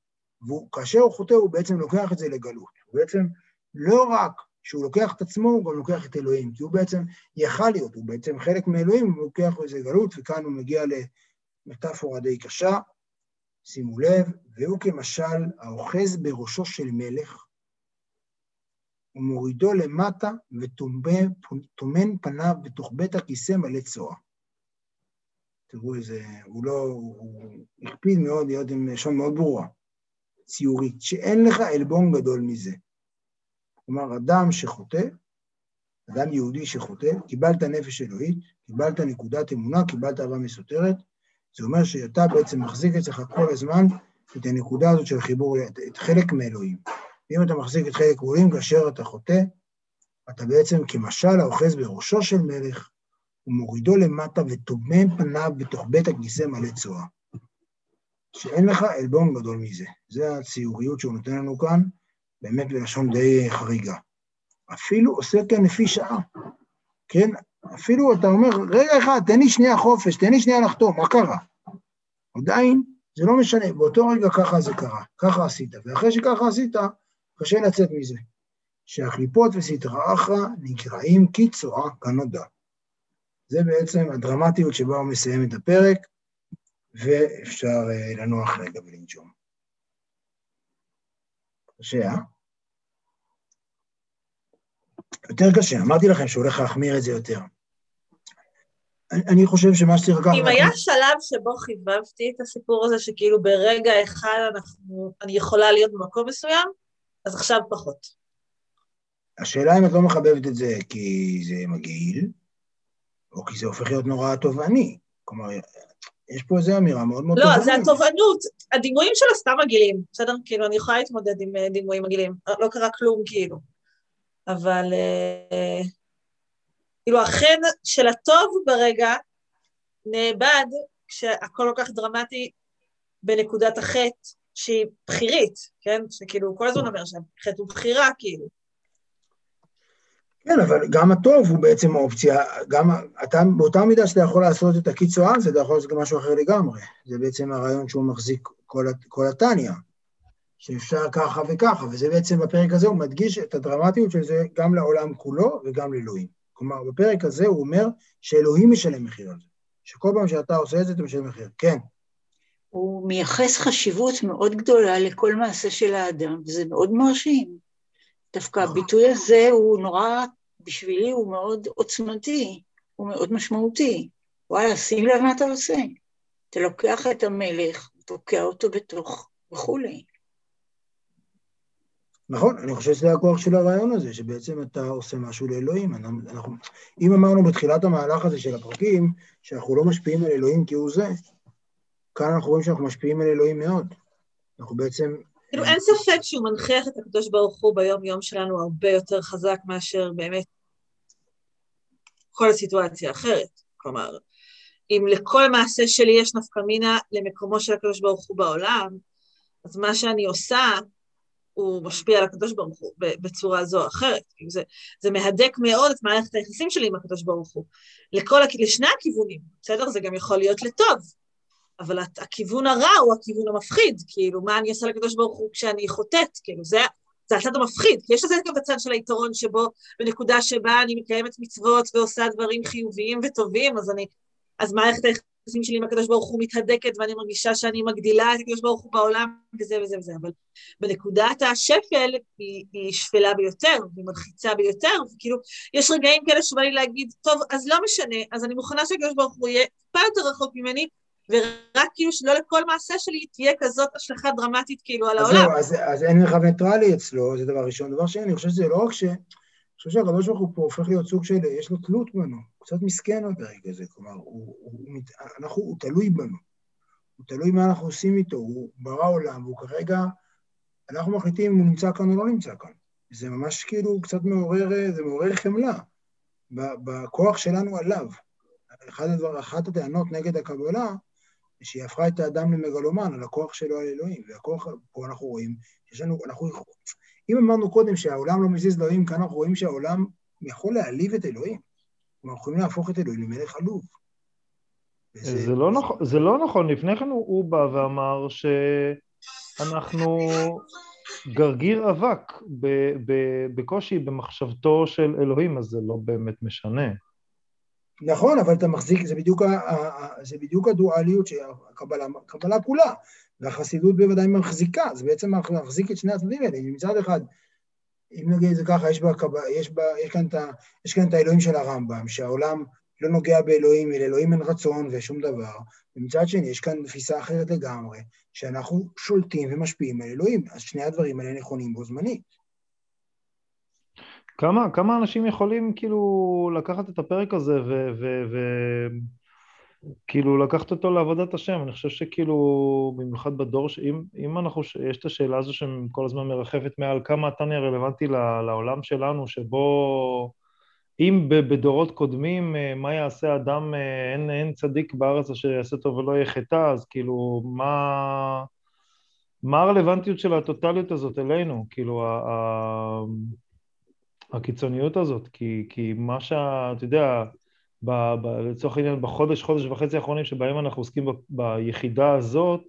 וכאשר הוא חוטא, הוא בעצם לוקח את זה לגלות. הוא בעצם לא רק שהוא לוקח את עצמו, הוא גם לוקח את אלוהים, כי הוא בעצם יכל להיות, הוא בעצם חלק מאלוהים, הוא לוקח איזה גלות, וכאן הוא מגיע למטאפורה די קשה, שימו לב, והוא כמשל האוחז בראשו של מלך, ומורידו למטה וטומן פניו בתוך בית הכיסא מלא צואה. תראו איזה, הוא לא, הוא הקפיד מאוד להיות עם לשון מאוד ברורה, ציורית, שאין לך עלבון גדול מזה. כלומר, אדם שחוטא, אדם יהודי שחוטא, קיבלת נפש אלוהית, קיבלת נקודת אמונה, קיבלת אהבה מסותרת, זה אומר שאתה בעצם מחזיק אצלך כל הזמן את הנקודה הזאת של החיבור, את חלק מאלוהים. ואם אתה מחזיק את חלק אלוהים כאשר אתה חוטא, אתה בעצם כמשל האוחז בראשו של מלך, ומורידו למטה וטומן פניו בתוך בית הכיסא מלא צואה. שאין לך עלבון גדול מזה. זה הציוריות שהוא נותן לנו כאן, באמת בלשון די חריגה. אפילו עושה כן לפי שעה, כן? אפילו אתה אומר, רגע אחד, תן לי שנייה חופש, תן לי שנייה לחתום, מה קרה? עדיין, זה לא משנה, באותו רגע ככה זה קרה, ככה עשית, ואחרי שככה עשית, קשה לצאת מזה. שהקליפות וסטרא אחרא נקראים קיצורה כנודע. זה בעצם הדרמטיות שבה הוא מסיים את הפרק, ואפשר uh, לנוח רגע ולנשום. קשה, אה? יותר קשה, אמרתי לכם שהוא הולך להחמיר את זה יותר. אני חושב שמה שצריך לקחת... אם היה שלב שבו חיבבתי את הסיפור הזה, שכאילו ברגע אחד אנחנו, אני יכולה להיות במקום מסוים, אז עכשיו פחות. השאלה אם את לא מחבבת את זה כי זה מגעיל, או כי זה הופך להיות נורא תובעני. כלומר, יש פה איזו אמירה מאוד מאוד תובענית. לא, זה התובענות. הדימויים שלו סתם מגעילים, בסדר? כאילו, אני יכולה להתמודד עם אה, דימויים מגעילים. לא קרה כלום, כאילו. אבל... אה, כאילו, החן של הטוב ברגע נאבד כשהכל כל כך דרמטי בנקודת החטא שהיא בחירית, כן? שכאילו, כל הזמן אומר שהחטא הוא בחירה, כאילו. כן, אבל גם הטוב הוא בעצם האופציה, גם אתה, באותה מידה שאתה יכול לעשות את הקיצו אז, אתה יכול לעשות גם משהו אחר לגמרי. זה בעצם הרעיון שהוא מחזיק כל, כל התניא, שאפשר ככה וככה, וזה בעצם בפרק הזה הוא מדגיש את הדרמטיות של זה גם לעולם כולו וגם לאלוהים. כלומר, בפרק הזה הוא אומר שאלוהים משלם מחיר על זה, שכל פעם שאתה עושה את זה, אתה משלם מחיר. כן. הוא מייחס חשיבות מאוד גדולה לכל מעשה של האדם, וזה מאוד מרשים. דווקא נכון. הביטוי הזה הוא נורא בשבילי הוא מאוד עוצמתי, הוא מאוד משמעותי. וואלה, שים לב מה אתה עושה. אתה לוקח את המלך, תוקע אותו בתוך וכולי. נכון, אני חושב שזה הכוח של הרעיון הזה, שבעצם אתה עושה משהו לאלוהים. אנחנו, אם אמרנו בתחילת המהלך הזה של הפרקים, שאנחנו לא משפיעים על אלוהים כי הוא זה, כאן אנחנו רואים שאנחנו משפיעים על אלוהים מאוד. אנחנו בעצם כאילו אין ספק שהוא מנכיח את הקדוש ברוך הוא ביום-יום שלנו הרבה יותר חזק מאשר באמת כל הסיטואציה האחרת. כלומר, אם לכל מעשה שלי יש נפקא מינה למקומו של הקדוש ברוך הוא בעולם, אז מה שאני עושה, הוא משפיע על הקדוש ברוך הוא בצורה זו או אחרת. כאילו זה, זה מהדק מאוד את מערכת היחסים שלי עם הקדוש ברוך הוא. לכל, לשני הכיוונים, בסדר? זה גם יכול להיות לטוב. אבל הכיוון הרע הוא הכיוון המפחיד, כאילו, מה אני עושה לקדוש ברוך הוא כשאני חוטאת, כאילו, זה, זה הצד המפחיד, יש לזה גם את של היתרון שבו, בנקודה שבה אני מקיימת מצוות ועושה דברים חיוביים וטובים, אז אני, אז מערכת היחסים שלי עם הקדוש ברוך הוא מתהדקת, ואני מרגישה שאני מגדילה את הקדוש ברוך הוא בעולם, וזה וזה וזה, אבל בנקודת השפל היא, היא שפלה ביותר, והיא מלחיצה ביותר, וכאילו, יש רגעים כאלה שבא לי להגיד, טוב, אז לא משנה, אז אני מוכנה שהקדוש ברוך הוא יהיה טיפה יותר רחוק ממני, ורק כאילו שלא לכל מעשה שלי תהיה כזאת השלכה דרמטית כאילו על העולם. אז, אז אין מרחב ניטרלי אצלו, זה דבר ראשון. דבר שני, אני חושב שזה לא רק ש... אני חושב שהקדוש ברוך הוא פה הופך להיות סוג של, יש לו תלות בנו, הוא קצת מסכן ברגע הזה, כלומר, הוא, הוא, אנחנו, הוא תלוי בנו, הוא תלוי מה אנחנו עושים איתו, הוא ברא עולם, והוא כרגע, אנחנו מחליטים אם הוא נמצא כאן או לא נמצא כאן. זה ממש כאילו קצת מעורר, זה מעורר חמלה בכוח שלנו עליו. אחת, הדבר, אחת הטענות נגד הקבלה שהיא הפכה את האדם למגלומן, על הכוח שלו על אלוהים, והכוח, פה אנחנו רואים שיש לנו, אנחנו, אם אמרנו קודם שהעולם לא מזיז לאלוהים, כאן אנחנו רואים שהעולם יכול להעליב את אלוהים. אנחנו יכולים להפוך את אלוהים למלך עלוב. זה, לא נכון, זה לא נכון, לפני כן הוא בא ואמר שאנחנו גרגיר אבק בקושי במחשבתו של אלוהים, אז זה לא באמת משנה. נכון, אבל אתה מחזיק, זה בדיוק, זה בדיוק הדואליות של הקבלה, הקבלה כולה, והחסידות בוודאי מחזיקה, זה בעצם מחזיק את שני הצדדים האלה. מצד אחד, אם נגיד זה ככה, יש, בה, יש, בה, יש, כאן את, יש כאן את האלוהים של הרמב"ם, שהעולם לא נוגע באלוהים, אלא אלוהים אין רצון ושום דבר, ומצד שני יש כאן תפיסה אחרת לגמרי, שאנחנו שולטים ומשפיעים על אלוהים, אז שני הדברים האלה נכונים בו זמנית. כמה, כמה אנשים יכולים כאילו לקחת את הפרק הזה וכאילו לקחת אותו לעבודת השם? אני חושב שכאילו, במיוחד בדור, שאם אם אנחנו, יש את השאלה הזו שכל הזמן מרחפת מעל כמה התניא רלוונטי לעולם שלנו, שבו אם בדורות קודמים, אה, מה יעשה אדם, אה, אין, אין צדיק בארץ אשר יעשה טוב ולא יהיה חטא, אז כאילו, מה, מה הרלוונטיות של הטוטליות הזאת אלינו? כאילו, ה, ה, הקיצוניות הזאת, כי, כי מה שאתה יודע, ב, ב, לצורך העניין בחודש, חודש וחצי האחרונים שבהם אנחנו עוסקים ב, ביחידה הזאת,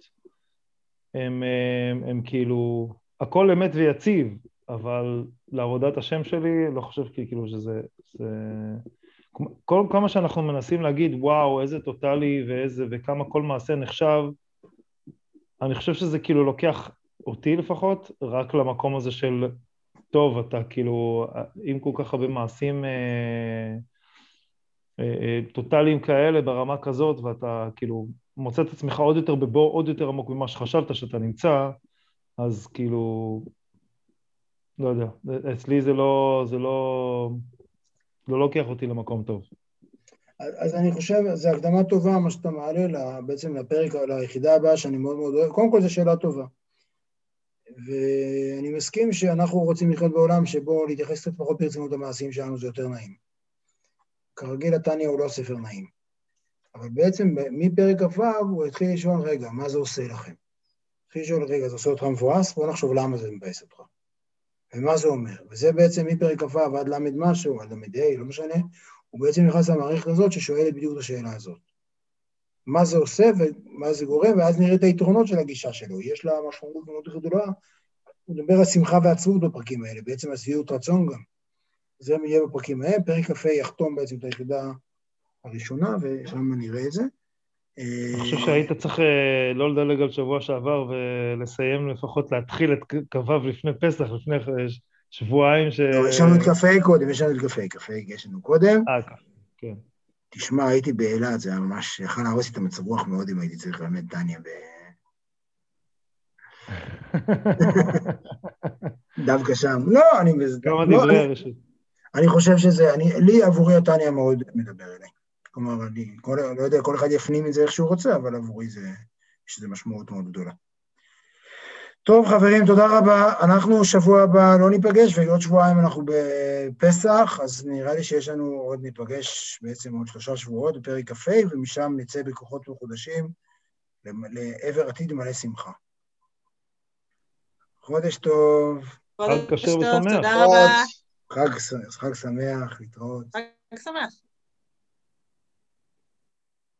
הם, הם, הם כאילו, הכל אמת ויציב, אבל לעבודת השם שלי, לא חושב כאילו שזה... זה... כל כמה שאנחנו מנסים להגיד, וואו, איזה טוטאלי ואיזה, וכמה כל מעשה נחשב, אני חושב שזה כאילו לוקח אותי לפחות, רק למקום הזה של, טוב, אתה כאילו, עם כל כך הרבה מעשים אה, אה, אה, טוטאליים כאלה ברמה כזאת, ואתה כאילו מוצא את עצמך עוד יותר בבור עוד יותר עמוק ממה שחשבת שאתה נמצא, אז כאילו, לא יודע, אצלי זה לא, זה לא, לא לוקח אותי למקום טוב. אז אני חושב, זו הקדמה טובה מה שאתה מעלה לה, בעצם לפרק, ליחידה הבאה שאני מאוד מאוד אוהב, קודם כל זו שאלה טובה. ואני מסכים שאנחנו רוצים לחיות בעולם שבו להתייחס קצת פחות ברצינות למעשים שלנו זה יותר נעים. כרגיל התניא הוא לא ספר נעים. אבל בעצם מפרק כ"ו הוא התחיל לשאול, רגע, מה זה עושה לכם? התחיל לשאול, רגע, זה עושה אותך מבואס? בוא נחשוב למה זה מבאס אותך. ומה זה אומר? וזה בעצם מפרק כ"ו עד ל' משהו, עד ל"ה, לא משנה, הוא בעצם נכנס למערכת הזאת ששואלת בדיוק את השאלה הזאת. מה זה עושה ומה זה גורם, ואז נראה את היתרונות של הגישה שלו. יש לה משמעות מאוד גדולה. הוא מדבר על שמחה ועצבות בפרקים האלה, בעצם על שביעות רצון גם. זה יהיה בפרקים האלה, פרק כ"ה יחתום בעצם את היחידה הראשונה, ושם נראה את זה. אני חושב שהיית צריך אה, לא לדלג על שבוע שעבר ולסיים לפחות להתחיל את כ"ו לפני פסח, לפני שבועיים ש... לא, יש לנו את כ"ה קודם, יש לנו את כ"ה, כ"ה יש לנו קודם. אה, כן. תשמע, הייתי באילת, זה היה ממש, יכול להרוס לי את המצב רוח מאוד אם הייתי צריך ללמד דניה ב... דווקא שם. לא, אני... כמה דברי הרשות. אני חושב שזה, לי עבורי הטניה מאוד מדבר אליי. כלומר, אני כל, לא יודע, כל אחד יפנים את זה איך שהוא רוצה, אבל עבורי זה, יש לזה משמעות מאוד גדולה. טוב, חברים, תודה רבה. אנחנו שבוע הבא לא ניפגש, ועוד שבועיים אנחנו בפסח, אז נראה לי שיש לנו עוד ניפגש בעצם עוד שלושה שבועות בפרק כ"ה, ומשם נצא בכוחות מחודשים לעבר עתיד מלא שמחה. חודש טוב. חג כשר ושמח. תודה רבה. חג, חג שמח, להתראות. חג שמח.